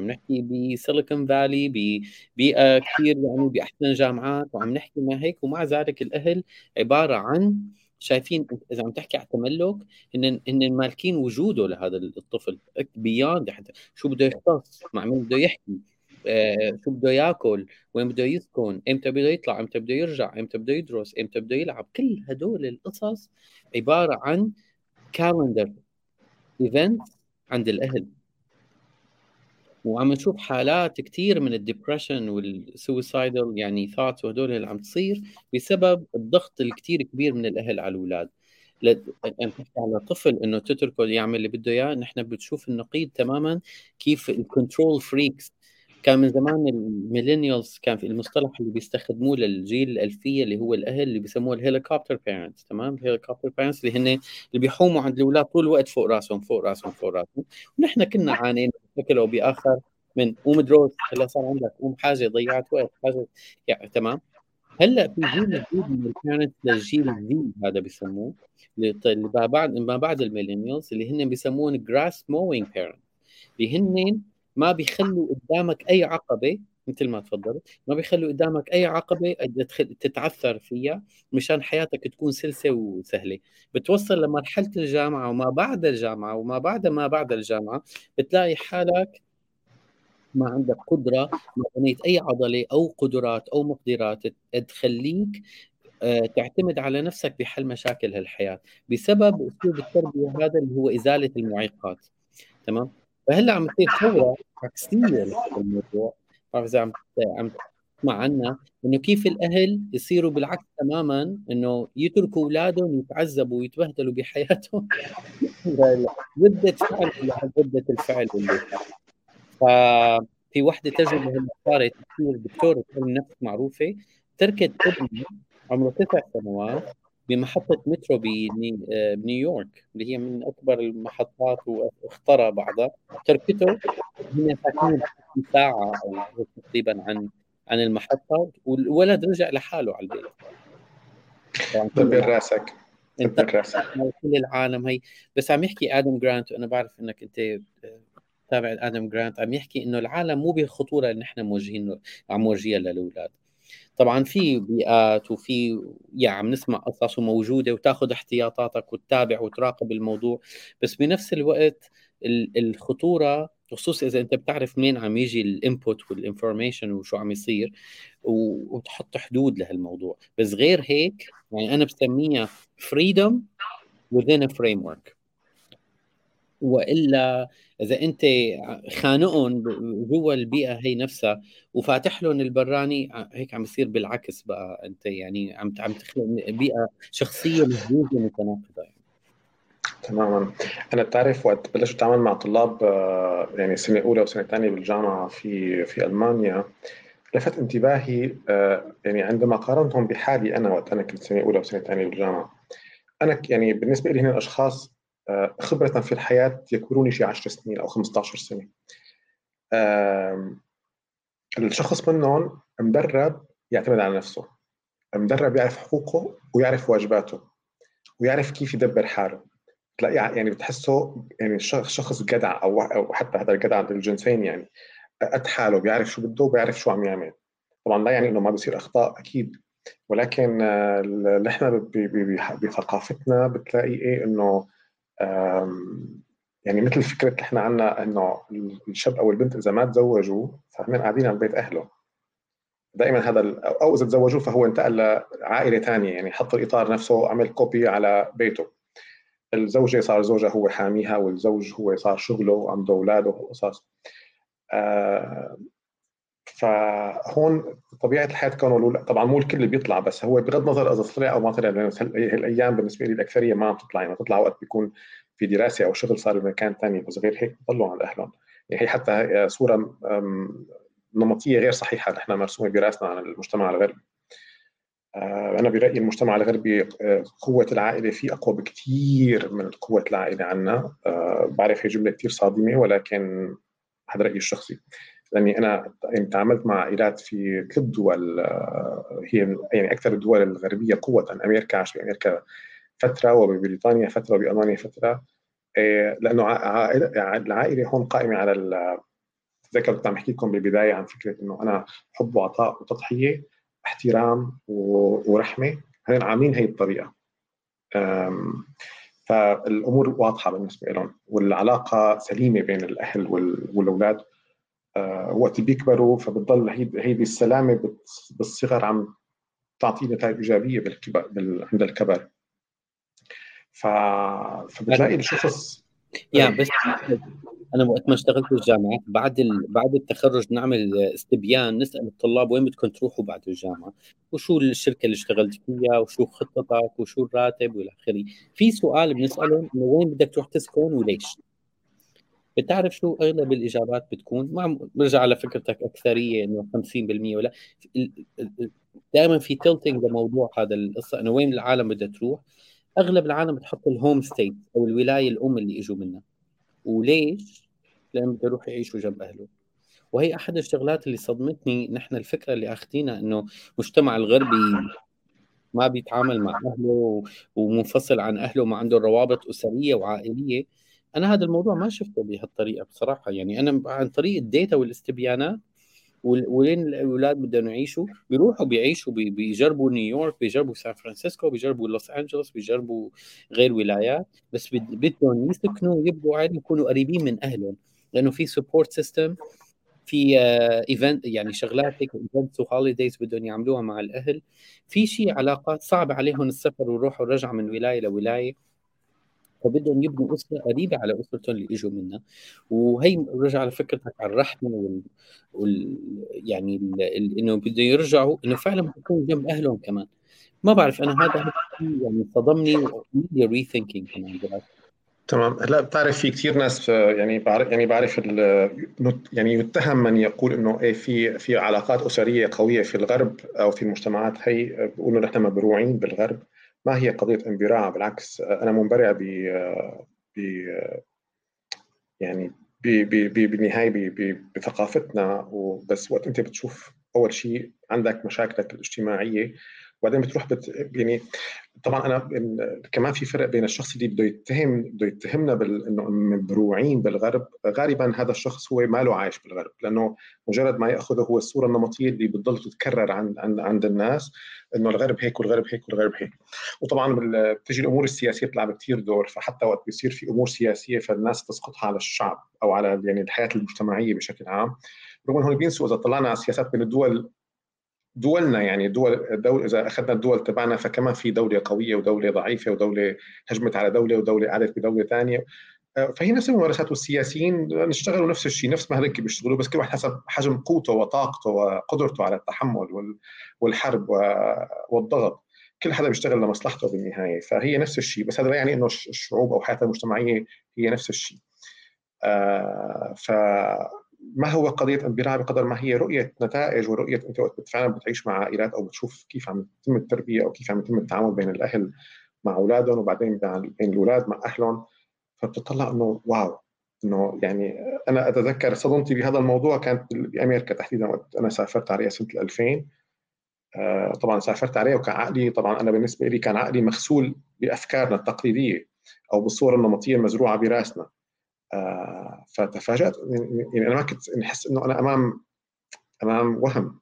بنحكي بسيليكون فالي ببيئه كثير يعني بأحسن جامعات وعم نحكي ما هيك ومع ذلك الأهل عبارة عن شايفين إذا عم تحكي على تملك هن هن مالكين وجوده لهذا الطفل. بياند حتى شو بده يختص مع مين بده يحكي آه، شو بده ياكل وين بده يسكن إمتى بده يطلع إمتى بده يرجع إمتى بده يدرس إمتى بده يلعب. كل هدول القصص عبارة عن calendar event عند الأهل. وعم نشوف حالات كثير من ال depression وال suicidal يعني thoughts وهدول اللي عم تصير بسبب الضغط الكثير كبير من الأهل على الأولاد. تحكي على طفل إنه تتركه يعمل اللي بده إياه نحن بتشوف النقيض تماما كيف ال control freaks كان من زمان ال millennials كان في المصطلح اللي بيستخدموه للجيل الألفية اللي هو الأهل اللي بيسموه ال helicopter parents تمام؟ ال helicopter parents اللي هن اللي بيحوموا عند الأولاد طول الوقت فوق راسهم فوق راسهم فوق راسهم. ونحن كنا عانينا بشكل أو بآخر من قوم دروس هلا صار عندك قوم حاجة ضيعت وقت حاجة يعني تمام؟ هلأ في جيل جديد من ال parents للجيل الزي هذا بيسموه اللي بعد ما بعد ال millennials اللي هن بيسموهم grass mowing parent اللي هن ما بيخلوا قدامك أي عقبة مثل ما تفضلت ما بيخلوا قدامك أي عقبة تتعثر فيها مشان حياتك تكون سلسة وسهلة. بتوصل لمرحلة الجامعة وما بعد الجامعة وما بعد ما بعد الجامعة بتلاقي حالك ما عندك قدرة ما بنيت أي عضلة أو قدرات أو مقدرات تخليك آه، تعتمد على نفسك بحل مشاكل هالحياة. بسبب أسلوب التربية هذا اللي هو إزالة المعيقات. تمام؟ فهلا عم تصير ثوره عكسيه للموضوع بعرف إذا عم عم تسمع عنا إنه كيف الأهل يصيروا بالعكس تماما إنه يتركوا أولادهم يتعذبوا ويتبهدلوا بحياتهم. ردة فعل ردة الفعل اللي ففي وحدة تجربه صارت كثير. دكتوره علم نفس معروفة. تركت ابنها عمره تسع سنوات. بمحطة مترو آه، بنيويورك اللي هي من أكبر المحطات واخترى بعضها. تركته هنا ساكنين ساعة أو تقريبا عن عن المحطة والولد رجع لحاله على البيت. دبر راسك دبر راسك. كل العالم هي. بس عم يحكي آدم جرانت وأنا بعرف إنك أنت آه، تابع آدم جرانت عم يحكي إنه العالم مو بالخطوره اللي نحن موجهين عم موجهيها للأولاد. طبعا في بيئات وفي يعني عم نسمع قصص وموجودة وتاخذ احتياطاتك وتتابع وتراقب الموضوع بس بنفس الوقت الخطورة خصوصا إذا أنت بتعرف منين عم يجي ال input وال information وشو عم يصير وتحط حدود لهالموضوع. بس غير هيك يعني أنا بسميها freedom within a framework. وإلا إذا أنت خانقهم جوا البيئة هي نفسها وفاتح لهم البراني هيك عم يصير بالعكس بقى أنت يعني عم عم تخلق بيئة شخصية مهزوزه متناقضة يعني. تماما أنا بتعرف وقت بلشت أتعامل مع طلاب آه، يعني سنة أولى وسنة ثانية بالجامعة في في ألمانيا لفت انتباهي آه، يعني عندما قارنتهم بحالي أنا وقت أنا كنت سنة أولى وسنة ثانية بالجامعة أنا يعني بالنسبة لي هن الاشخاص آه، خبرة في الحياة يكبروني شي 10 سنين أو 15 سنة. الشخص منهم مدرب يعتمد على نفسه. مدرب يعرف حقوقه ويعرف واجباته ويعرف كيف يدبر حاله. تلاقي يعني بتحسه يعني شخص جدع أو أو حتى هذا الجدع الجنسين يعني. قد حاله بيعرف شو بده وبيعرف شو عم يعمل. طبعا لا يعني إنه ما بيصير أخطاء أكيد. ولكن اللي إحنا بثقافتنا بتلاقي إيه إنه يعني مثل فكرة إحنا عندنا إنه الشاب أو البنت إذا ما تزوجوا فهن قاعدين على بيت أهله. دائما هذا أو إذا تزوجوا فهو انتقل لعائلة ثانية يعني حط الاطار نفسه عمل كوبي على بيته. الزوجة صار زوجها هو حاميها والزوج هو صار شغله وعنده أولاده وقصص فهون طبيعة الحياة كونه طبعا مو الكل بيطلع بس هو بغض النظر إذا طلع أو ما طلع هالأيام بالنسبة لي الأكثرية ما عم تطلع. يعني تطلع وقت بيكون في دراسة أو شغل صار بمكان ثاني بس غير هيك بضلوا عند أهلهم. يعني هي حتى صورة نمطية غير صحيحة. نحن مرسومة براسنا عن المجتمع الغربي. آه، أنا برأيي المجتمع الغربي آه، قوة العائلة فيه أقوى بكثير من قوة العائلة عنا. آه، بعرف هي جملة كثير صادمة ولكن هذا رأيي الشخصي. لأني أنا يعني تعاملت مع عائلات في ثلاث دول هي يعني أكثر الدول الغربية قوة أمريكا عشان بامريكا فترة وببريطانيا فترة وبألمانيا فترة لأنه العائلة هون قائمة على تذكر كنت عم أحكي لكم بالبداية عن فكرة إنه أنا حب وعطاء وتضحية احترام ورحمة هن عاملين هي الطريقة. فالأمور واضحة بالنسبة لهم والعلاقة سليمة بين الأهل والأولاد. وقت بيكبروا فبتضل هيدي السلامة بالصغر عم تعطي نتائج إيجابية بالكبر عند الكبر ف... فبتلاقي الشخص يا بس أنا وقت ما اشتغلت بالجامعة بعد ال... بعد التخرج نعمل استبيان نسأل الطلاب وين بدكم تروحوا بعد الجامعة؟ وشو الشركة اللي اشتغلت فيها؟ وشو خطتك وشو الراتب؟ والى آخره. في سؤال بنسالهم إنه وين بدك تروح تسكن وليش؟ بتعرف شو أغلب الإجابات بتكون؟ ما برجع على فكرتك أكثرية إنه 50% ولا. دائما في تلتنج لموضوع هذا القصة إنه وين العالم بدها تروح. أغلب العالم بتحط ال home state أو الولاية الأم اللي إجوا منها. وليش؟ لأنه بده يروح يعيشوا جنب أهله وهي أحد الشغلات اللي صدمتني نحن الفكرة اللي أخذينها إنه المجتمع الغربي ما بيتعامل مع أهله ومنفصل عن أهله ما عنده روابط أسرية وعائلية. أنا هذا الموضوع ما شفته بهالطريقة بصراحة. يعني أنا عن طريق ال data والاستبيانات وين الأولاد بدهم يعيشوا بيروحوا بيعيشوا بيجربوا نيويورك بيجربوا سان فرانسيسكو بيجربوا لوس أنجلوس بيجربوا غير ولايات. بس بدهم يسكنوا يبقوا عادي يكونوا قريبين من أهلهم. لأنه في support system في event يعني شغلات هيك events و holidays بدهم يعملوها مع الأهل. في شيء علاقات صعب عليهم السفر والروح والرجعه من ولاية لولاية. فبدهم يبنوا أسرة قريبة على اسرتهم اللي إجوا منها. وهي رجع على فكرتك على الرحمة وال, وال... يعني ال... ال... إنه بدهم يرجعوا إنه فعلا يكونوا جنب أهلهم كمان. ما بعرف أنا هذا يعني صدمني ري ثينكينج كمان تمام. هلا بتعرف في كثير ناس يعني بعرف يعني بعرف يعني يتهم من يقول إنه إيه في في علاقات أسرية قوية في الغرب أو في المجتمعات. هي بيقولوا نحن مبروعين بالغرب. ما هي قضية انبراع بالعكس أنا منبرع ب يعني بالنهاية بثقافتنا وبس وقت انت بتشوف أول شيء عندك مشاكلك الاجتماعية وبعدين بتروح بت يعني طبعا أنا كمان في فرق بين الشخص اللي بده يتهم بده يتهمنا بانه مبروعين بالغرب غالبا هذا الشخص هو ما له عايش بالغرب لأنه مجرد ما يأخذه هو الصورة النمطية اللي بتضل تتكرر عند عند عند الناس إنه الغرب هيك والغرب هيك والغرب هيك. وطبعا بتجي الأمور السياسية بتلعب كثير دور فحتى وقت بيصير في أمور سياسية فالناس تسقطها على الشعب أو على يعني الحياة المجتمعية بشكل عام. رغم هون بينسوا إذا طلعنا على السياسات بين الدول دولنا يعني دول دول إذا أخذنا الدول تبعنا فكمان في دولة قوية ودولة ضعيفة ودولة هجمت على دولة ودولة قعدت بدولة ثانية. فهي نفس الممارسات والسياسيين نشتغلوا نفس الشيء نفس ما هذيك بيشتغلوا بس كل واحد حسب حجم قوته وطاقته وقدرته على التحمل والحرب والضغط. كل حدا بيشتغل لمصلحته بالنهاية فهي نفس الشيء بس هذا لا يعني إنه الشعوب أو حياتها المجتمعية هي نفس الشيء. آه فما هو قضية انبراع بقدر ما هي رؤية نتائج ورؤية أنت وقت فعلا بتعيش مع عائلات أو بتشوف كيف عم يتم التربية أو كيف عم يتم التعامل بين الأهل مع أولادهم وبعدين بين الأولاد مع أهلهم فبتطلع إنه واو إنه يعني أنا أتذكر صدمتي بهذا الموضوع كانت بأمريكا تحديدا وقت أنا سافرت عليها سنة 2000 آه، طبعا سافرت عليها وكان عقلي طبعا أنا بالنسبة لي كان عقلي مغسول بأفكارنا التقليدية أو بالصورة النمطية المزروعة برأسنا. فتفاجأت يعني أنا ما كنت نحس إنه أنا امام أمام وهم.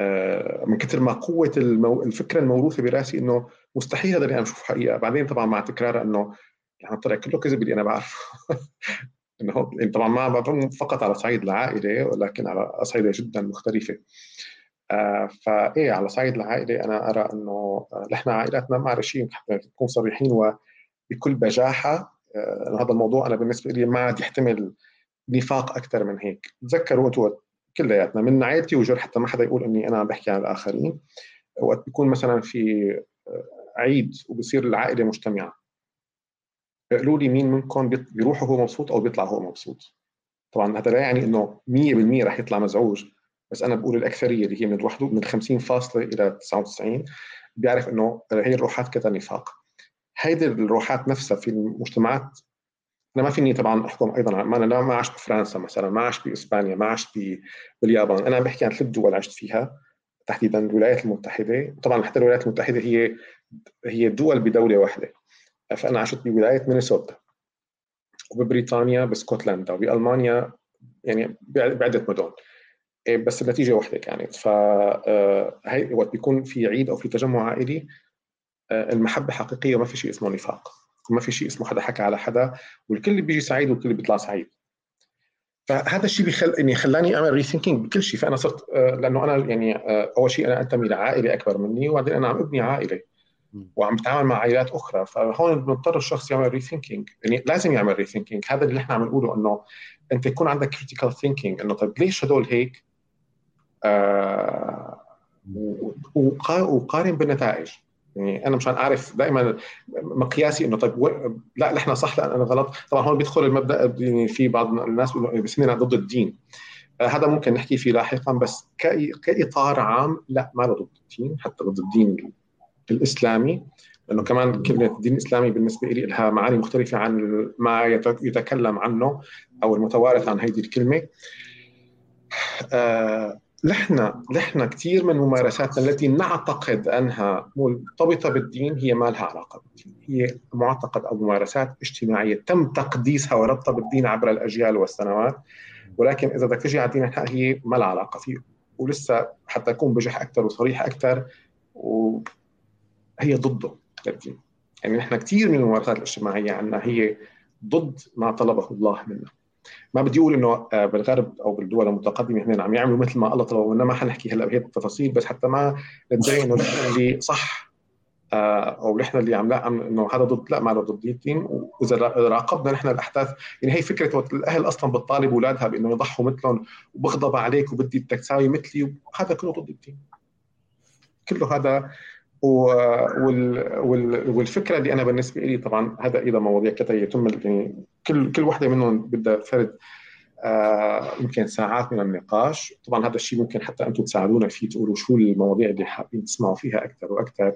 آه، من كثر ما قوة المو... الفكرة الموروثة برأسي إنه مستحيل هذا اللي أنا اشوفه حقيقة. بعدين طبعا مع تكرارها إنه يعني طلع كله كذب اللي أنا بعرفه. إنه يعني طبعا ما فقط على صعيد العائلة ولكن على اصعده جدا مختلفة. آه فايه على صعيد العائلة أنا أرى إنه آه، نحن عائلاتنا معرشين حتى نكون صريحين وبكل بجاحة آه هذا الموضوع أنا بالنسبة لي ما عاد يحتمل نفاق أكثر من هيك. تذكروا أنتم كلياتنا من عائلتي وجر حتى ما حدا يقول إني أنا عم بحكي عن الآخرين. وقت بيكون مثلا في آه، عيد وبصير العائلة مجتمعة. قالوا لي مين منكم بيروح وهو مبسوط أو بيطلع وهو مبسوط. طبعا هذا لا يعني إنه 100% رح يطلع مزعوج. بس أنا بقول الأكثرية اللي هي من الوحدود من 50 فاصلة إلى 99 بيعرف إنه هي الروحات كذا نفاق. هيدي الروحات نفسها في المجتمعات أنا ما فيني طبعا أحكم أيضا ما أنا ما عشت بفرنسا مثلا ما عشت بإسبانيا ما عشت باليابان أنا عم بحكي عن ثلاث دول عشت فيها تحديدا الولايات المتحدة. طبعا حتى الولايات المتحدة هي هي دول بدولة واحدة. فأنا عشت بولاية مينيسوتا وببريطانيا بسكوتلندا وبألمانيا يعني بعدة مدن. إيه، بس النتيجة واحدة كانت. ف آه، وقت بيكون في عيد أو في تجمع عائلي المحبة حقيقية وما في شيء اسمه نفاق. وما في شيء اسمه حدا حكى على حدا والكل بيجي سعيد والكل بيطلع سعيد. فهذا الشيء بيخل اني خلاني اعمل rethinking بكل شيء. فأنا صرت آه، لأنه أنا يعني أول شيء أنا أنتمي لعائلة أكبر مني وبعدين أنا عم أبني عائلة. وعم بتعامل مع عائلات أخرى. فهون بنضطر الشخص يعمل rethinking يعني لازم يعمل rethinking هذا اللي نحن عم نقوله إنه أنت يكون عندك critical thinking إنه طيب ليش هدول هيك؟ آه، وقارن بالنتائج. يعني أنا مشان أعرف دائما مقياسي إنه طيب لا نحن صح لا أنا غلط. طبعا هون بيدخل المبدأ يعني في بعض الناس بيسمينا ضد الدين. آه، هذا ممكن نحكي فيه لاحقا بس كإطار عام لا ما ضد الدين حتى ضد الدين الإسلامي. لأنه كمان كلمة الدين الاسلامي بالنسبة لي لها معاني مختلفة عن ما يتكلم عنه أو المتوارث عن هذه الكلمة. آه نحن نحن كثير من ممارساتنا التي نعتقد أنها مرتبطة بالدين هي ما لها علاقة بالدين، هي معتقد أو ممارسات اجتماعية تم تقديسها وربطها بالدين عبر الأجيال والسنوات ولكن إذا بدك تجي على الدين هي ما لها علاقة فيه. ولسه حتى اكون بجح أكثر وصريح أكثر وهي ضده للدين. يعني نحن كثير من الممارسات الاجتماعية عندنا هي ضد ما طلبه الله منا. ما بدي أقول إنه آه، بالغرب أو بالدول المتقدمة هنا عم يعملوا مثل ما الله طلب منا ما حنحكي هلأ بهي التفاصيل بس حتى ما ندعي إنه نحن اللي صح آه، أو نحن اللي عم لا إنه هذا ضد لا ما هذا ضد الدين. وإذا راقبنا نحن الأحداث يعني هي فكرة الأهل أصلا بتطالب أولادها بإنه يضحوا مثلهم وبغضب عليك وبدي بدك تساوي مثلي وهذا كله ضد الدين. كله هذا والفكرة اللي أنا بالنسبة لي طبعا هذا أيضا مواضيع كثيره يتم يعني كل كل وحده منهم بدها فرد آه يمكن ساعات من النقاش. طبعا هذا الشيء ممكن حتى أنتم تساعدونا فيه تقولوا شو المواضيع اللي حابين تسمعوا فيها أكثر وأكثر